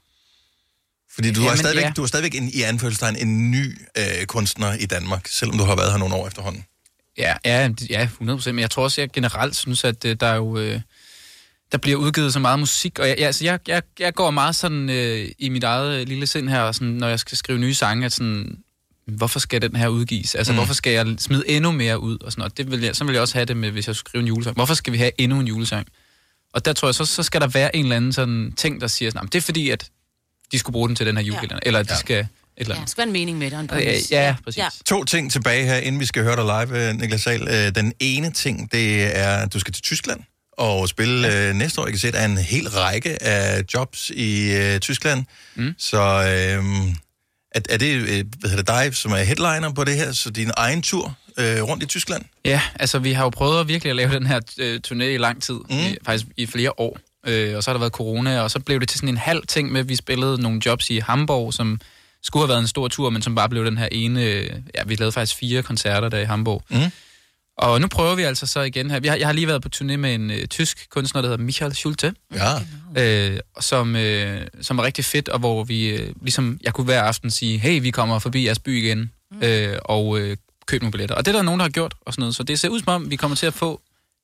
Fordi du, er, Jamen, stadigvæk, ja. du er stadigvæk en, i anførselstegn en ny øh, kunstner i Danmark, selvom du har været her nogle år efterhånden. Ja, ja, ja 100%. Men jeg tror også, at jeg generelt synes, at øh, der er jo... Øh, der bliver udgivet så meget musik, og jeg, jeg, altså, jeg, jeg, jeg går meget sådan øh, i mit eget øh, lille sind her, og sådan, når jeg skal skrive nye sange, at sådan, hvorfor skal den her udgives? Altså, Mm. hvorfor skal jeg smide endnu mere ud? Og sådan, og det vil jeg, så vil jeg også have det med, hvis jeg skulle skrive en julesang. Hvorfor skal vi have endnu en julesang? Og der tror jeg, så, så skal der være en eller anden sådan ting, der siger sådan, "Jamen, det er fordi, at de skulle bruge den til den her julekalender, ja. eller at de Ja. skal... Et eller Ja, andet. der skal være en mening med det. en Ja, ja, ja, præcis. Ja. To ting tilbage her, inden vi skal høre dig live, øh, Niklas Sahl. Øh, Den ene ting, det er, at du skal til Tyskland og spille ja. næste år. Jeg kan se, at der er en hel række af jobs i øh, Tyskland. Mm. Så øh, er, er det øh, hvad hedder dig, som er headliner på det her, så din egen tur øh, rundt i Tyskland? Ja, altså vi har jo prøvet at virkelig at lave den her øh, turné i lang tid, Mm. mm. i, faktisk i flere år. Øh, og så har der været corona, og så blev det til sådan en halv ting med, at vi spillede nogle jobs i Hamburg, som skulle have været en stor tur, men som bare blev den her ene... Øh, ja, vi lavede faktisk fire koncerter der i Hamburg. Mm. Og nu prøver vi altså så igen her. Vi har, jeg har lige været på turné med en øh, tysk kunstner, der hedder Michael Schulte, Ja. øh, som, øh, som var rigtig fedt, og hvor vi øh, ligesom, jeg kunne hver aften sige, hey, vi kommer forbi jeres by igen, mm. øh, og øh, køb nogle billetter. Og det er der nogen, der har gjort, og sådan noget. Så det ser ud som om, vi kommer til at få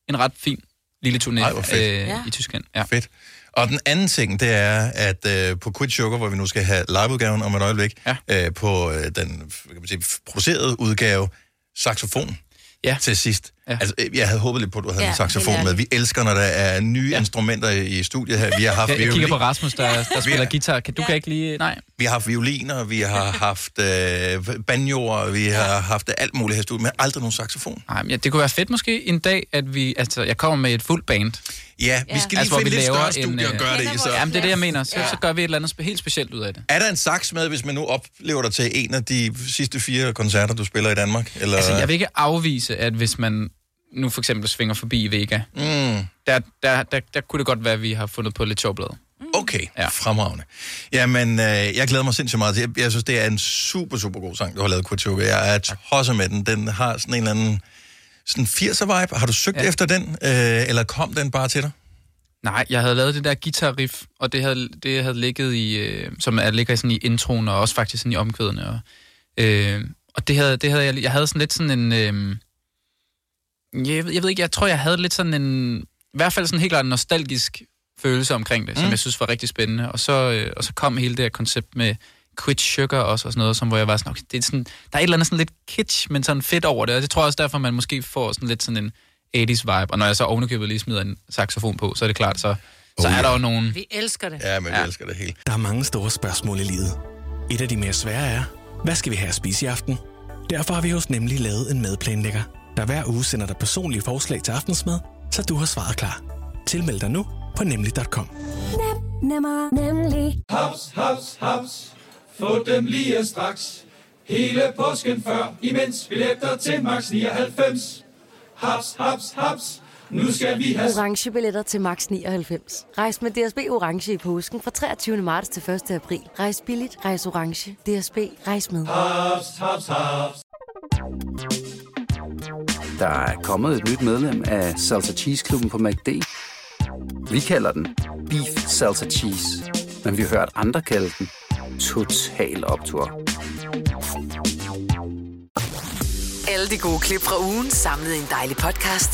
en ret fin lille turné Ej, øh, Ja. i Tyskland. Ja. Fedt. Og den anden ting, det er, at øh, på Quit Sugar, hvor vi nu skal have liveudgaven om et øjeblik, ja. øh, på øh, den kan man sige, producerede udgave, saxofon ja. til sidst. Ja. Altså, øh, jeg havde håbet lidt på, at du havde Ja, ja, en saxofon med. Vi elsker, når der er nye ja. instrumenter i studiet her. Vi har haft Jeg, jeg kigger på Rasmus, der, der spiller guitar. Kan, du kan ikke lige... Nej. vi har haft violiner, vi har haft øh, banjoer, vi har haft alt muligt her i studiet, men aldrig nogen saxofon. Nej, men ja, det kunne være fedt måske en dag, at vi... Altså, jeg kommer med et fuldt band. Ja, vi skal lige hvor finde vi lidt laver større studie og øh, gøre det i, så- Jamen, det er det, jeg mener. Så, Ja. så gør vi et eller andet helt specielt ud af det. Er der en sax med, hvis man nu oplever dig til en af de sidste fire koncerter, du spiller i Danmark? Eller? Altså, jeg vil ikke afvise, at hvis man nu for eksempel svinger forbi Vega, Mm. der, der, der, der kunne det godt være, at vi har fundet på lidt sjovblad. Okay, ja. fremragende. Jamen, øh, jeg glæder mig sindssygt meget. Jeg, jeg synes, det er en super, super god sang, du har lavet, Kurt Sugar. Jeg er tosset med den. Den har sådan en eller anden sådan 80'er-vibe. Har du søgt ja. efter den, øh, eller kom den bare til dig? Nej, jeg havde lavet det der guitar riff, og det havde, det havde ligget i, øh, som er, ligger sådan i introen, og også faktisk sådan i omkvædene. Og, øh, og det havde, det havde jeg, jeg havde sådan lidt sådan en, øh, jeg, ved, jeg ved ikke, jeg tror, jeg havde lidt sådan en, i hvert fald sådan en helt klart nostalgisk følelse omkring det, mm. som Mm. jeg synes var rigtig spændende. Og så, øh, og så kom hele det her koncept med Quit Sugar også, og sådan noget, som, hvor jeg var sådan, okay, det er sådan, der er et eller andet sådan lidt kitsch, men sådan fedt over det, og det tror jeg også derfor, man måske får sådan lidt sådan en 80's vibe, og når jeg så ovenikøbet lige smider en saxofon på, så er det klart, så, så er der jo nogen... Vi elsker det. Ja, men vi elsker det helt. Der er mange store spørgsmål i livet. Et af de mere svære er, hvad skal vi have at spise i aften? Derfor har vi hos Nemlig lavet en madplanlægger, der hver uge sender dig personlige forslag til aftensmad, så du har svaret klar. Tilmeld dig nu på nemlig.com. Nemmer, nemlig. Haps, haps, haps. Få dem lige straks. Hele påsken før, imens billetter til max 99. Haps, haps, haps. Nu skal vi have... Orange billetter til max 99. Rejs med DSB Orange i påsken fra 23. marts til 1. april. Rejs billigt, rejs orange. DSB, rejs med. Haps, haps, haps. Der er kommet et nyt medlem af Salsa Cheese Klubben på MACD. Vi kalder den Beef Salsa Cheese, men vi har hørt andre kalde den Total Optor. Alle de gode klip fra ugen samlet i en dejlig podcast.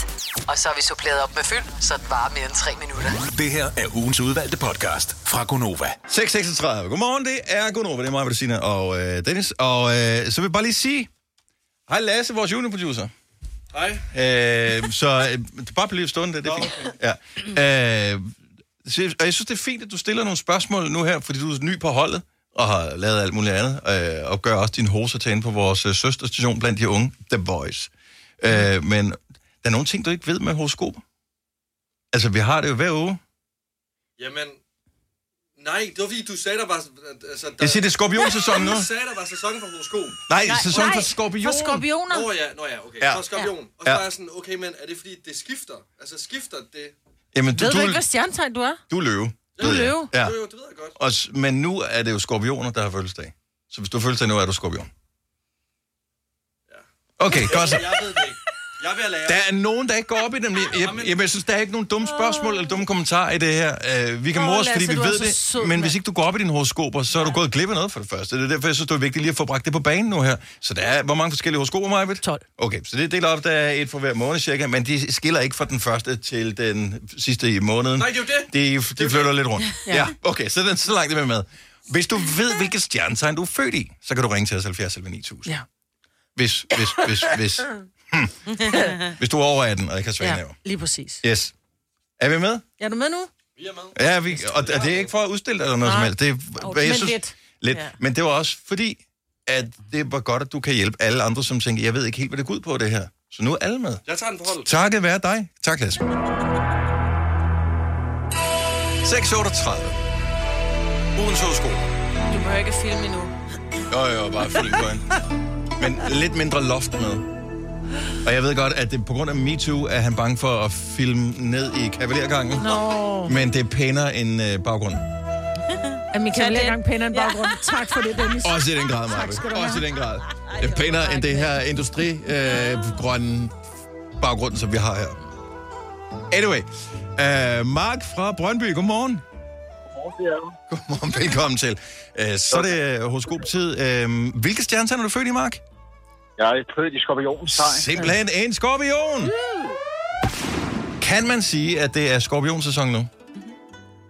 Og så har vi suppleret op med fyld, så det varer mere end tre minutter. Det her er ugens udvalgte podcast fra Gonova. 6.36. Godmorgen, det er Gunova, det er mig, Bettina og øh, Dennis. Og øh, så vil jeg bare lige sige, hej Lasse, vores juniorproducer. Hej. Øh, så øh, bare bliv stående, det er fint. Ja. Øh, så, og jeg synes, det er fint, at du stiller nogle spørgsmål nu her, fordi du er ny på holdet, og har lavet alt muligt andet, øh, og gør også din hoser til inde på vores øh, søsterstation blandt de unge, The Boys. Øh, men der er nogle ting, du ikke ved med horoskoper. Altså, vi har det jo hver uge. Jamen, nej, det var fordi, du sagde, der var... Altså, der... Jeg siger, det er skorpionsæson nu. Du sagde, der var sæson for horoskop. Nej, Nej, sæson for nej, skorpion. for skorpioner. Nå ja, nå ja, okay. Ja. Ja. Så skorpion. Og så Ja. var jeg sådan, okay, men er det fordi, det skifter? Altså, skifter det... Jamen, du, Ved du, du, ikke, hvad stjernetegn du er? du er løve. Du er løve. Ja. Jo, det ved jeg godt. Og, men nu er det jo skorpioner, der har fødselsdag. Så hvis du har fødselsdag nu, er du skorpion. Okay, godt så. Jeg ved det ikke. Jeg at lære. Der er nogen, der ikke går op i dem. Jeg, jeg, jeg synes, der er ikke nogen dumme spørgsmål eller dumme kommentarer i det her. Uh, vi kan Lasse, fordi vi ved det. sød, men hvis ikke du går op i dine horoskoper, så er du gået glip af noget for det første. Det er derfor, jeg synes, det er vigtigt lige at få bragt det på banen nu her. Så der er, hvor mange forskellige horoskoper, Majbet? 12. Okay, så det er delt op, der er et for hver måned cirka, men de skiller ikke fra den første til den sidste i måneden. Nej, det er jo det. De, de flytter lidt rundt. Ja. Ja, okay, så, den, så langt er vi med. Hvis du ved, hvilket stjernetegn du er født i, så kan du ringe til os 70 11 9000. Ja. Hvis, hvis, hvis, hvis, hvis du er over 18 og ikke har svage ja, lige præcis. Yes. Er vi med? Er du med nu? Vi er med. Ja, vi, og, og det er ikke for at udstille dig eller noget som Nej. helst. Det er, Oh, hvad jeg men synes, lidt. lidt. Ja. Men det var også fordi, at det var godt, at du kan hjælpe alle andre, som tænker, jeg ved ikke helt, hvad det går ud på det her. Så nu er alle med. Jeg tager den på holdet. Takket være dig. Tak, Lasse. 6.38. Ugens horoskop. Du behøver ikke filme endnu. Jo, jo, bare følg på en. Men lidt mindre loft med. Og jeg ved godt, at det på grund af MeToo er han bange for at filme ned i kavalergangen. Nå. Men det er pænere end øh, baggrund. Er min kavalergang pænere end baggrund? Tak for det, Dennis. Også i den grad, Tak Marve. skal du have. Også i den grad. Det er pænere end det her industri-grønne baggrund, som vi har her. Anyway. Uh, Mark fra Brøndby, godmorgen. Godmorgen, velkommen til. Uh, så er det horoskoptid. Uh, hvilke stjernetegn er du født i, Mark? Jeg er født i skorpionens tegn. Simpelthen en skorpion. Kan man sige, at det er skorpionsæson nu?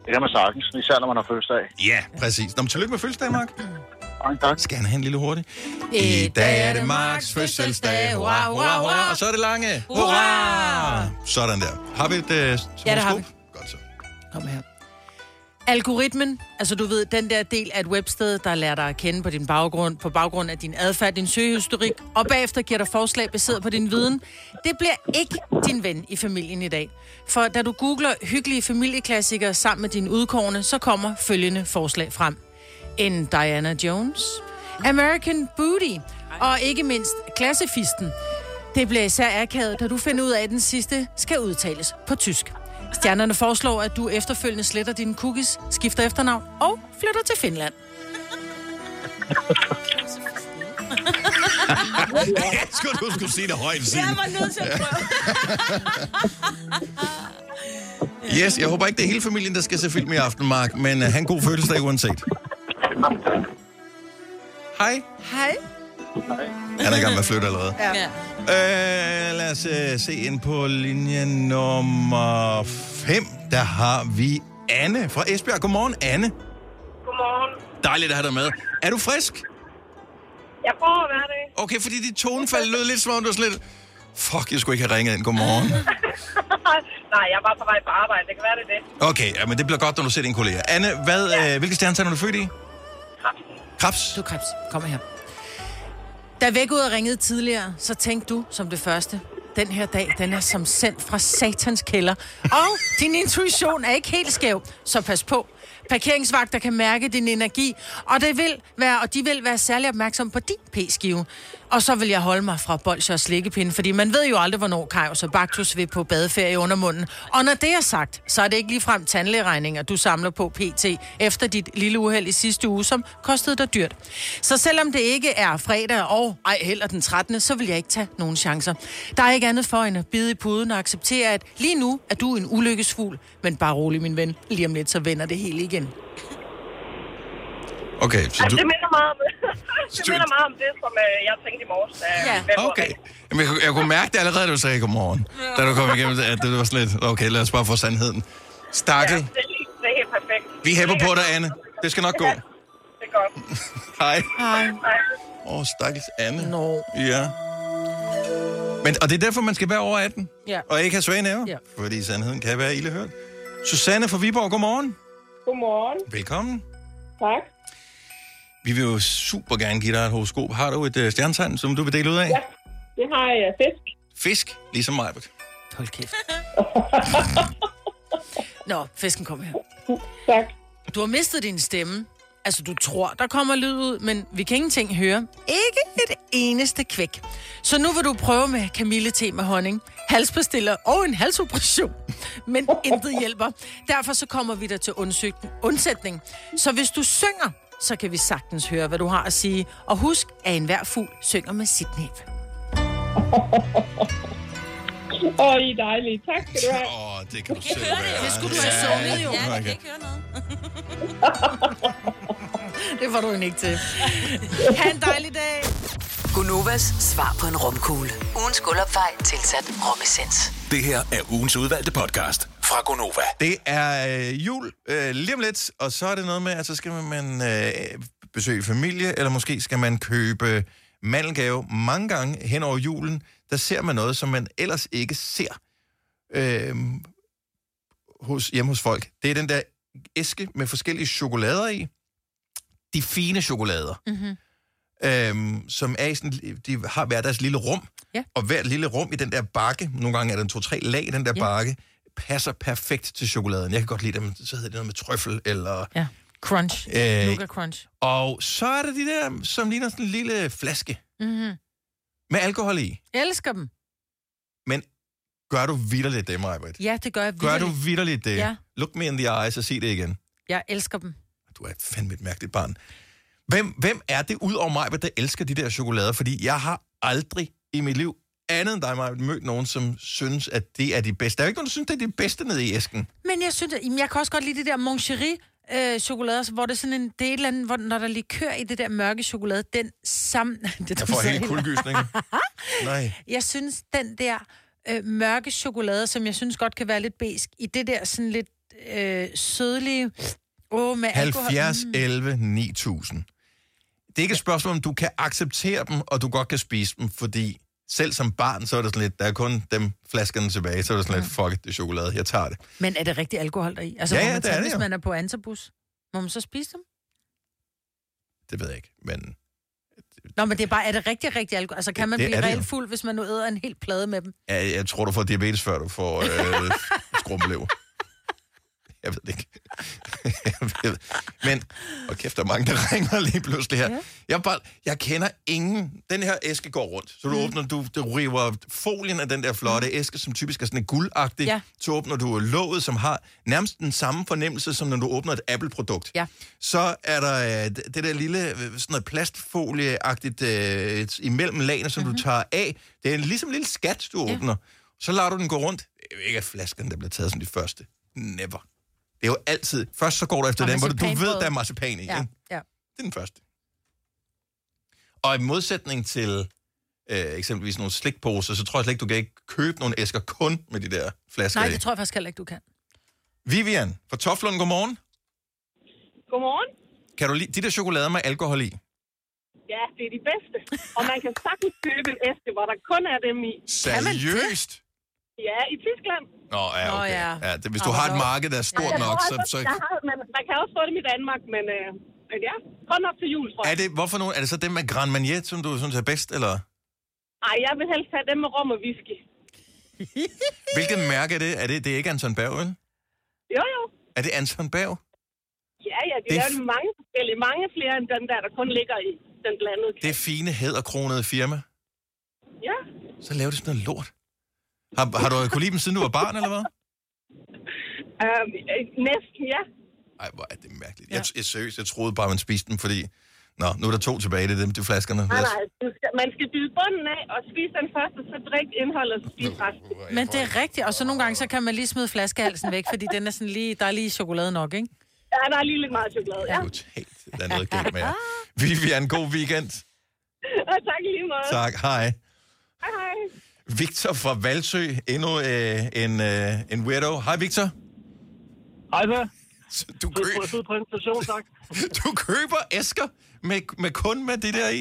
Det kan man sagtens, især når man har fødselsdag. Ja, præcis. Nå, men tillykke med fødselsdag, Mark. Mange tak. Skal han have en lille hurtig? I dag er det Marks fødselsdag. Hurra, hurra, hurra. Og så er det lange. Hurra! Sådan der. Har vi et øh, Ja, det har vi. Godt så. Kom her. Algoritmen, altså du ved, den der del af et websted, der lærer dig at kende på din baggrund, på baggrund af din adfærd, din søgehistorik, og bagefter giver dig forslag baseret på din viden, det bliver ikke din ven i familien i dag. For da du googler hyggelige familieklassikere sammen med dine udkårne, så kommer følgende forslag frem. En Diana Jones, American Booty, og ikke mindst Klassefisten. Det bliver især akavet, da du finder ud af, at den sidste skal udtales på tysk. Stjernerne foreslår, at du efterfølgende sletter dine cookies, skifter efternavn og flytter til Finland. Jeg skulle du skulle sige det højt, Signe. Jeg var nødt til at prøve. Yes, jeg håber ikke, det er hele familien, der skal se film i aften, Mark, men uh, han god fødselsdag uanset. Hej. Hej. Han er i gang med at flytte allerede. Ja. Øh, lad os uh, se ind på linje nummer 5. Der har vi Anne fra Esbjerg. Godmorgen, Anne. Godmorgen. Dejligt at have dig med. Er du frisk? Jeg prøver at være det. Okay, fordi dit tonefald lød lidt som om, du var sådan lidt... Fuck, jeg skulle ikke have ringet ind. Godmorgen. Nej, jeg er bare på vej på arbejde. Det kan være, det er det. Okay, ja, men det bliver godt, når du ser dine kolleger. Anne, hvad, ja. øh, hvilke stjernetegn er du født i? Krebs. Du er krebs. Kom her. Da vækkeudet ringede tidligere, så tænkte du som det første, den her dag, den er som sendt fra satans kælder. Og din intuition er ikke helt skæv, så pas på. Parkeringsvagter kan mærke din energi, og, det vil være, og de vil være særlig opmærksom på din p-skive. Og så vil jeg holde mig fra bolsjer og slikkepinde, fordi man ved jo aldrig, hvornår Kajus og Baktus vil på badeferie under munden. Og når det er sagt, så er det ikke ligefrem tandlægeregninger, du samler på PT efter dit lille uheld i sidste uge, som kostede dig dyrt. Så selvom det ikke er fredag og ej heller den 13., så vil jeg ikke tage nogen chancer. Der er ikke andet for end at bide i puden og acceptere, at lige nu er du en ulykkesfugl. Men bare rolig, min ven. Lige om lidt, så vender det hele igen. Okay, så Altså, du... det minder meget om, det minder meget om det, som øh, jeg tænkte i morges. Ja. Okay. Jamen, jeg, kunne- jeg kunne mærke det allerede, da du sagde godmorgen. Da du kom igennem, at det var sådan lidt, okay, lad os bare få sandheden. Stakkel, Ja, det, er det er helt perfekt. vi hæpper på dig, Anne. Det skal nok gå. Det er godt. Hej. Hej. Åh, oh, stakkels Anne. Nå. Ja. Men, og det er derfor, man skal være over 18. Ja. Og ikke have svage næver. Ja. Fordi sandheden kan være ildehørt. Susanne fra Viborg, godmorgen. Godmorgen. Velkommen. Tak. Vi vil jo super gerne give dig et horoskop. Har du et uh, stjernetegn, som du vil dele ud af? Ja, det har jeg. Fisk. Fisk, ligesom mig. Hold kæft. Nå, fisken kommer her. Tak. Du har mistet din stemme. Altså, du tror, der kommer lyd ud, men vi kan ingenting høre. Ikke et eneste kvæk. Så nu vil du prøve med kamillete med honning, halspastiller og en halsoperation. Men intet hjælper. Derfor så kommer vi der til undsøgten, undsætning. Så hvis du synger, så kan vi sagtens høre, hvad du har at sige. Og husk, at enhver fugl synger med sit næb. Åh, oh, I er dejlige. Tak skal du have. Åh, oh, det kan du selv høre det. være. Det skulle du have sunget, jo. Ja, jeg kan ikke høre noget. Det var du ikke til. Ha' en dejlig dag. Gunovas svar på en romkugle. Ugens guldopfej tilsat romessens. Det her er ugens udvalgte podcast fra Gonova. Det er øh, jul øh, lige om lidt, og så er det noget med, at så skal man øh, besøge familie, eller måske skal man købe mandelgave. Mange gange hen over julen, der ser man noget, som man ellers ikke ser øh, hos, hjemme hos folk. Det er den der æske med forskellige chokolader i. De fine chokolader. Mm-hmm. Øhm, som er i sådan, de har hver deres lille rum, Ja. og hvert lille rum i den der bakke, nogle gange er der en to-tre lag i den der Ja. bakke, passer perfekt til chokoladen. Jeg kan godt lide dem, så hedder det noget med trøffel, eller... Ja. Crunch. Øh, Nougat crunch. Og så er der de der, som ligner sådan en lille flaske Mm-hmm. med alkohol i. Elsker dem. Men gør du vidderligt det, Majbrit? Ja, det gør jeg Gør du vidderligt det? Ja. Look me in the eyes og sig det igen. Jeg elsker dem. Du er fandme et mærkeligt barn. Hvem, hvem er det ud over mig, der elsker de der chokolader? Fordi jeg har aldrig i mit liv, andet end dig, mig, mødt nogen, som synes, at det er de bedste. Der er jo ikke nogen, der synes, det er det bedste nede i æsken. Men jeg synes, at, jamen, jeg kan også godt lide det der Moncherie øh, chokolade, hvor det er sådan en, det er et eller andet, hvor, når der lige kører i det der mørke chokolade, den sammen... det, Jeg får helt kuldegysning. Nej. Jeg synes, den der øh, mørke chokolade, som jeg synes godt kan være lidt besk, i det der sådan lidt øh, sødlige... Åh, med alkohol. 70, Mm. 11, 9000. Det er ikke et spørgsmål, om du kan acceptere dem, og du godt kan spise dem, fordi selv som barn, så er det sådan lidt, der er kun dem flaskerne tilbage, så er det sådan lidt, fuck it, det er chokolade, jeg tager det. Men er det rigtig alkohol deri? Altså, Ja, ja, man det er tage, det hvis jo. man er på antabus? Må man så spise dem? Det ved jeg ikke, men Nå, men det er bare, er det rigtig, rigtig alkohol? Altså, kan man Det blive er reelt fuld, hvis man nu æder en hel plade med dem? jeg, jeg tror, du får diabetes, før du får øh, skrumpelever. Jeg ved det ikke. jeg ved. Men, og kæft, der er mange, der ringer lige pludselig her. Ja. Jeg, bare, jeg kender ingen... Den her æske går rundt. Så du mm. åbner, du, du river folien af den der flotte mm. æske, som typisk er sådan en guldagtig. Ja. Så åbner du låget, som har nærmest den samme fornemmelse, som når du åbner et Apple-produkt. Ja. Så er der øh, det der lille øh, sådan noget plastfolieagtigt øh, imellem lagene, som mm-hmm. du tager af. Det er en, ligesom en lille skat, du Ja. åbner. Så lader du den gå rundt. Ikke at flaskerne, der bliver taget som de første. Never. Det er jo altid... Først så går du efter Og den, hvor du, du ved, der er marcipan i. Ja, Ikke? ja. Det er den første. Og i modsætning til øh, eksempelvis nogle slikposer, så tror jeg slet ikke, du kan ikke købe nogle æsker kun med de der flasker Nej, det tror jeg faktisk heller ikke, du kan. Vivian fra Toflund, godmorgen. Godmorgen. Kan du lide de der chokolader med alkohol i? Ja, det er de bedste. Og man kan sagtens købe en æske, hvor der kun er dem i. Seriøst? Ja, i Tyskland. Nå, ja, Nå, okay. ja. Ja, det, hvis du har et marked, der er stort Jeg nok, så... så Jeg har, man, man kan også få dem i Danmark, men, øh, men ja, kun op til jul, tror jeg. er det, hvorfor nu? Er det så dem med Grand Marnier, som du synes er bedst, eller? Ej, jeg vil helst have dem med rom og whisky. Hvilket mærke er det? Er det, det er ikke Anton Berg, vel? Jo, jo. Er det Anton Berg? Ja, ja, de Det er laver mange forskellige. Mange flere end den der, der kun ligger i den blandede. Det fine, hæderkronede firma. Ja. Så laver de sådan noget lort. Har, har du kunne lide dem, siden du var barn, eller hvad? Um, næsten, ja. Ej, hvor er det mærkeligt. Jeg, jeg, seriøst, jeg troede bare, man spiste dem, fordi... Nå, nu er der to tilbage, det er dem, de flaskerne. Nej, nej, skal, man skal bide bunden af og spise den første, så drik indholdet og spise resten. Men det er rigtigt, og så nogle gange, så kan man lige smide flaskehalsen væk, fordi den er sådan lige, der er lige chokolade nok, ikke? Ja, der er lige lidt meget chokolade, ja. Der er noget galt med jer. Vivian, god weekend. Og tak lige måde. Tak, hej. Hej, hej. Victor fra Valsø, endnu øh, en, øh, en weirdo. Hej, Victor. Hej så. Du, kø- Fed præsentation, tak. du køber æsker med, med kun med det der i?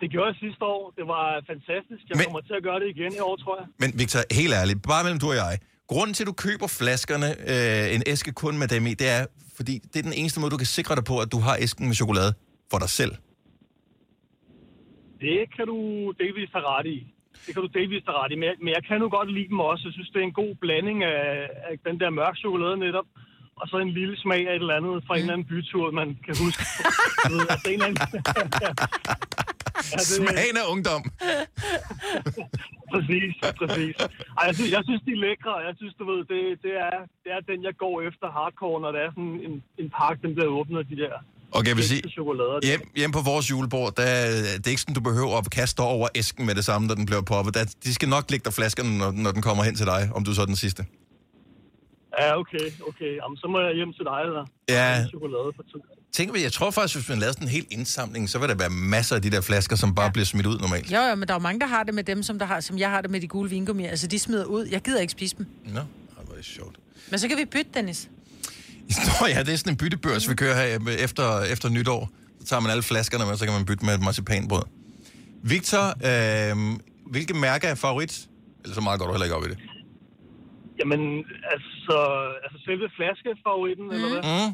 Det gjorde jeg sidste år. Det var fantastisk. Jeg Men- kommer til at gøre det igen i år, tror jeg. Men Victor, helt ærligt, bare mellem du og jeg. Grunden til, at du køber flaskerne, øh, en æske kun med dem i, det er, fordi det er den eneste måde, du kan sikre dig på, at du har æsken med chokolade for dig selv. Det kan du delvist have ret i. Det kan du delvist have ret i. Men jeg, men jeg kan nu godt lide dem også. Jeg synes, det er en god blanding af, af den der mørk chokolade netop. Og så en lille smag af et eller andet fra en eller anden bytur, man kan huske. Ved, altså en eller anden... Ja, det- Smagen af ungdom. præcis, præcis. Ej, jeg, synes, jeg synes, de er lækre, jeg synes, du ved, det, det, er, det er den, jeg går efter hardcore, når der er sådan en, en pakke, den bliver åbnet, de der Og jeg vil sige, hjem, hjem på vores julebord, der, er- det er ikke sådan, du behøver at kaste over æsken med det samme, når den bliver poppet. Der, de skal nok lægge dig flaskerne, når, når den kommer hen til dig, om du så er den sidste. Ja, okay, okay. Jamen, så må jeg hjem til dig, eller? Ja. Chokolade på tid. Tænk, jeg tror faktisk, hvis man lavede sådan en hel indsamling, så vil der være masser af de der flasker, som bare ja. bliver smidt ud normalt. Jo, jo, men der er jo mange, der har det med dem, som, der har, som jeg har det med de gule vingummier. Altså, de smider ud. Jeg gider ikke spise dem. Nå, er det sjovt. Men så kan vi bytte, Dennis. Nå ja, det er sådan en byttebørs, vi kører her øh, efter, efter nytår. Så tager man alle flaskerne med, så kan man bytte med et marcipanbrød. Victor, øh, hvilke mærke er favorit? Eller så meget går du heller ikke op i det. Jamen, altså, altså selve flaskefavoritten, mm. eller hvad? Mm.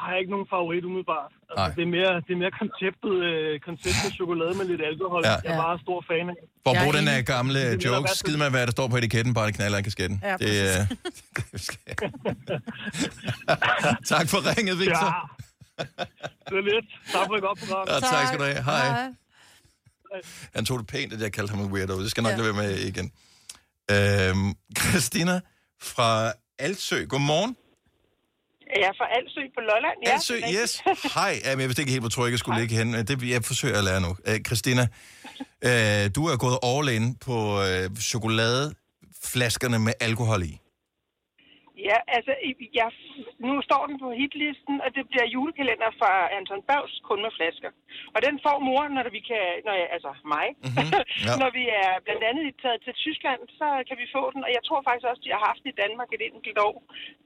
Har jeg ikke nogen favorit umiddelbart. Altså, det, er mere, det er mere konceptet, øh, konceptet chokolade med lidt alkohol. Ja. Jeg er bare stor fan af. For at Jeg bruge den her gamle Det joke, hvad- skid med, hvad der står på etiketten, bare det knaller ikke kasketten. Ja, det, øh, tak for ringet, Victor. Ja. Det er lidt. Tak for et godt program. Ja, tak skal du have. Hej. Han tog det pænt, at jeg kaldte ham en weirdo. Det skal nok Ja. lade være med igen. Øhm, Christina fra Altsø, godmorgen. Jeg er fra Alsø på Lolland. Ja, er yes. Hej. Jamen, jeg vidste ikke helt, hvor jeg skulle ligge hen. Det, jeg forsøger at lære nu. Øh, Christina, øh, du er gået all in på øh, chokoladeflaskerne med alkohol i. Ja, altså, jeg, nu står den på hitlisten, og det bliver julekalender fra Anton Bavs kun med flasker. Og den får mor, når vi kan, når jeg, altså mig, mm-hmm. Ja. når vi er blandt andet taget til Tyskland, så kan vi få den. Og jeg tror faktisk også, de har haft den i Danmark et enkelt år.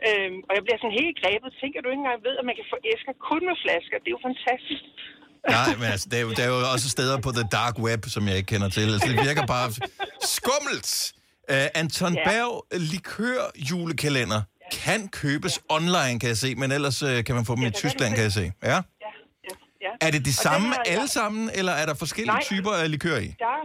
Øhm, og jeg bliver sådan helt grebet. Tænker du ikke engang ved, at man kan få æsker kun med flasker? Det er jo fantastisk. Nej, men altså, der er, jo, der er jo også steder på the dark web, som jeg ikke kender til. Altså, det virker bare skummelt. Uh, Anton Ja. ja. Berg likør julekalender kan købes online, kan jeg se, men ellers uh, kan man få dem i Tyskland, kan jeg se. Ja. Ja. Er det de Og samme den har jeg- alle sammen, eller er der forskellige Nej. typer af likør i? Der er,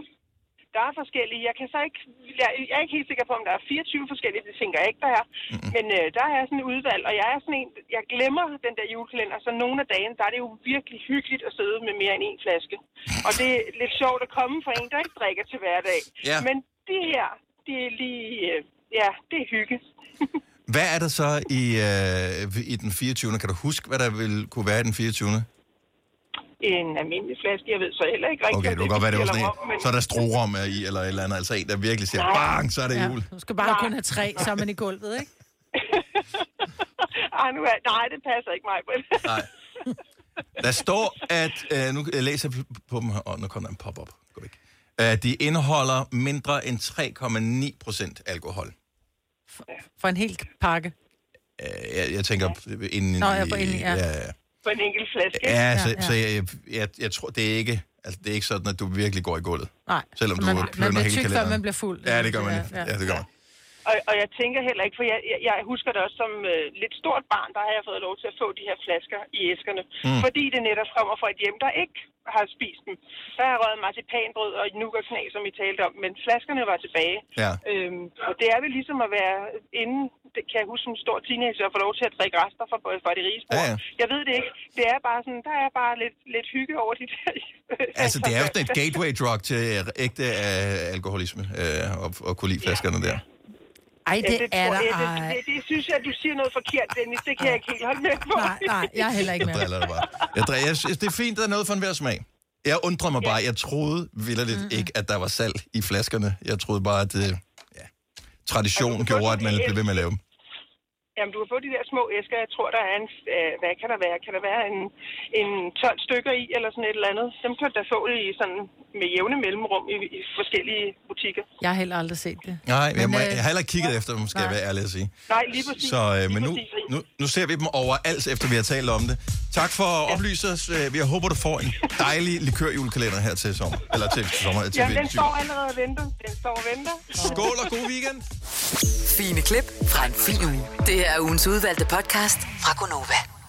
der er forskellige. Jeg kan så ikke, jeg, jeg er ikke helt sikker på, om der er 24 forskellige. Det tænker jeg ikke, der er. Mm-hmm. Men øh, der er sådan et udvalg, og jeg er sådan en, jeg glemmer den der julekalender. Så nogle af dagen, der er det jo virkelig hyggeligt at sidde med mere end en flaske. Og det er lidt sjovt at komme fra en, der ikke drikker til hverdag. Ja. Men det her, det er lige, øh, ja, det er hygge. Hvad er der så i, uh, i den 24. Kan du huske, hvad der vil kunne være i den 24. En almindelig flaske, jeg ved så heller ikke rigtigt. Okay, det kan godt være, det var sådan en. men- Så er der strorum i, eller et eller andet. Altså en, der virkelig siger, Nej. bang, så er det jul. Du skal bare kun have tre sammen i gulvet, ikke? Ej, nu er, nej, det passer ikke mig. Nej. Der står, at... Øh, nu jeg læser jeg på dem her. Åh, nu kommer der en pop-up. Gå væk. Øh, de indeholder mindre end 3,9 procent alkohol. For en hel pakke. Øh, jeg, jeg tænker inden... Nå, ja, på inden, ja. ja, ja. På en enkelt flaske. Ja, så, så jeg, jeg, jeg tror, det er ikke... Altså, det er ikke sådan, at du virkelig går i gulvet. Nej. Selvom Så du man, man plønder bliver hele tyk, før kalenderen. man bliver fuld. Ja, det gør man. Ja, Ja, ja. det gør man. Og, og jeg tænker heller ikke, for jeg, jeg, jeg husker det også som øh, lidt stort barn, der har jeg fået lov til at få de her flasker i æskerne. Mm. Fordi det netop kommer fra et hjem, der ikke har spist dem. Der har jeg røget marcipanbrød og nougatknæ, som I talte om, men flaskerne var tilbage. Ja. Øhm, og det er vel ligesom at være inden, det kan jeg huske som stor teenager, at få lov til at drikke rester fra, fra de rige Ja, ja. Jeg ved det ikke. Det er bare sådan, der er bare lidt, lidt hygge over de der. Altså, det er jo sådan et gateway drug til ægte øh, alkoholisme, øh, og, og kunne lide flaskerne der. Ej, det, Ja, er tror der jeg, ej. det, det, det, synes jeg, at du siger noget forkert, Dennis. Det kan jeg ikke helt holde med på. Nej, nej, jeg er heller ikke Jeg med. driller dig bare. Jeg, driller, jeg synes, det er fint, der er noget for enhver smag. Jeg undrer mig bare, jeg troede vildt mm ikke, at der var salt i flaskerne. Jeg troede bare, at øh, ja, tradition gjorde, at man blev ved med at lave dem. Jamen, du kan få de der små æsker. Jeg tror, der er en... Øh, hvad kan der være? Kan der være en, en 12 stykker i, eller sådan et eller andet? Dem kan du da få i sådan med jævne mellemrum i, i forskellige butikker. Jeg har heller aldrig set det. Nej, men jeg, må, øh, jeg har heller ikke kigget efter dem, skal jeg nej. være ærlig at sige. Nej, lige præcis. Så, øh, Lige men nu, præcis. nu, nu ser vi dem overalt, efter vi har talt om det. Tak for at oplyse os. Øh, Jeg håber, du får en dejlig likørjulekalender her til sommer. Eller til sommer. Til Jamen, den står allerede og venter. Den står og venter. Skål og god weekend. Fine klip fra en fin uge. Det her er ugens udvalgte podcast fra Gonova.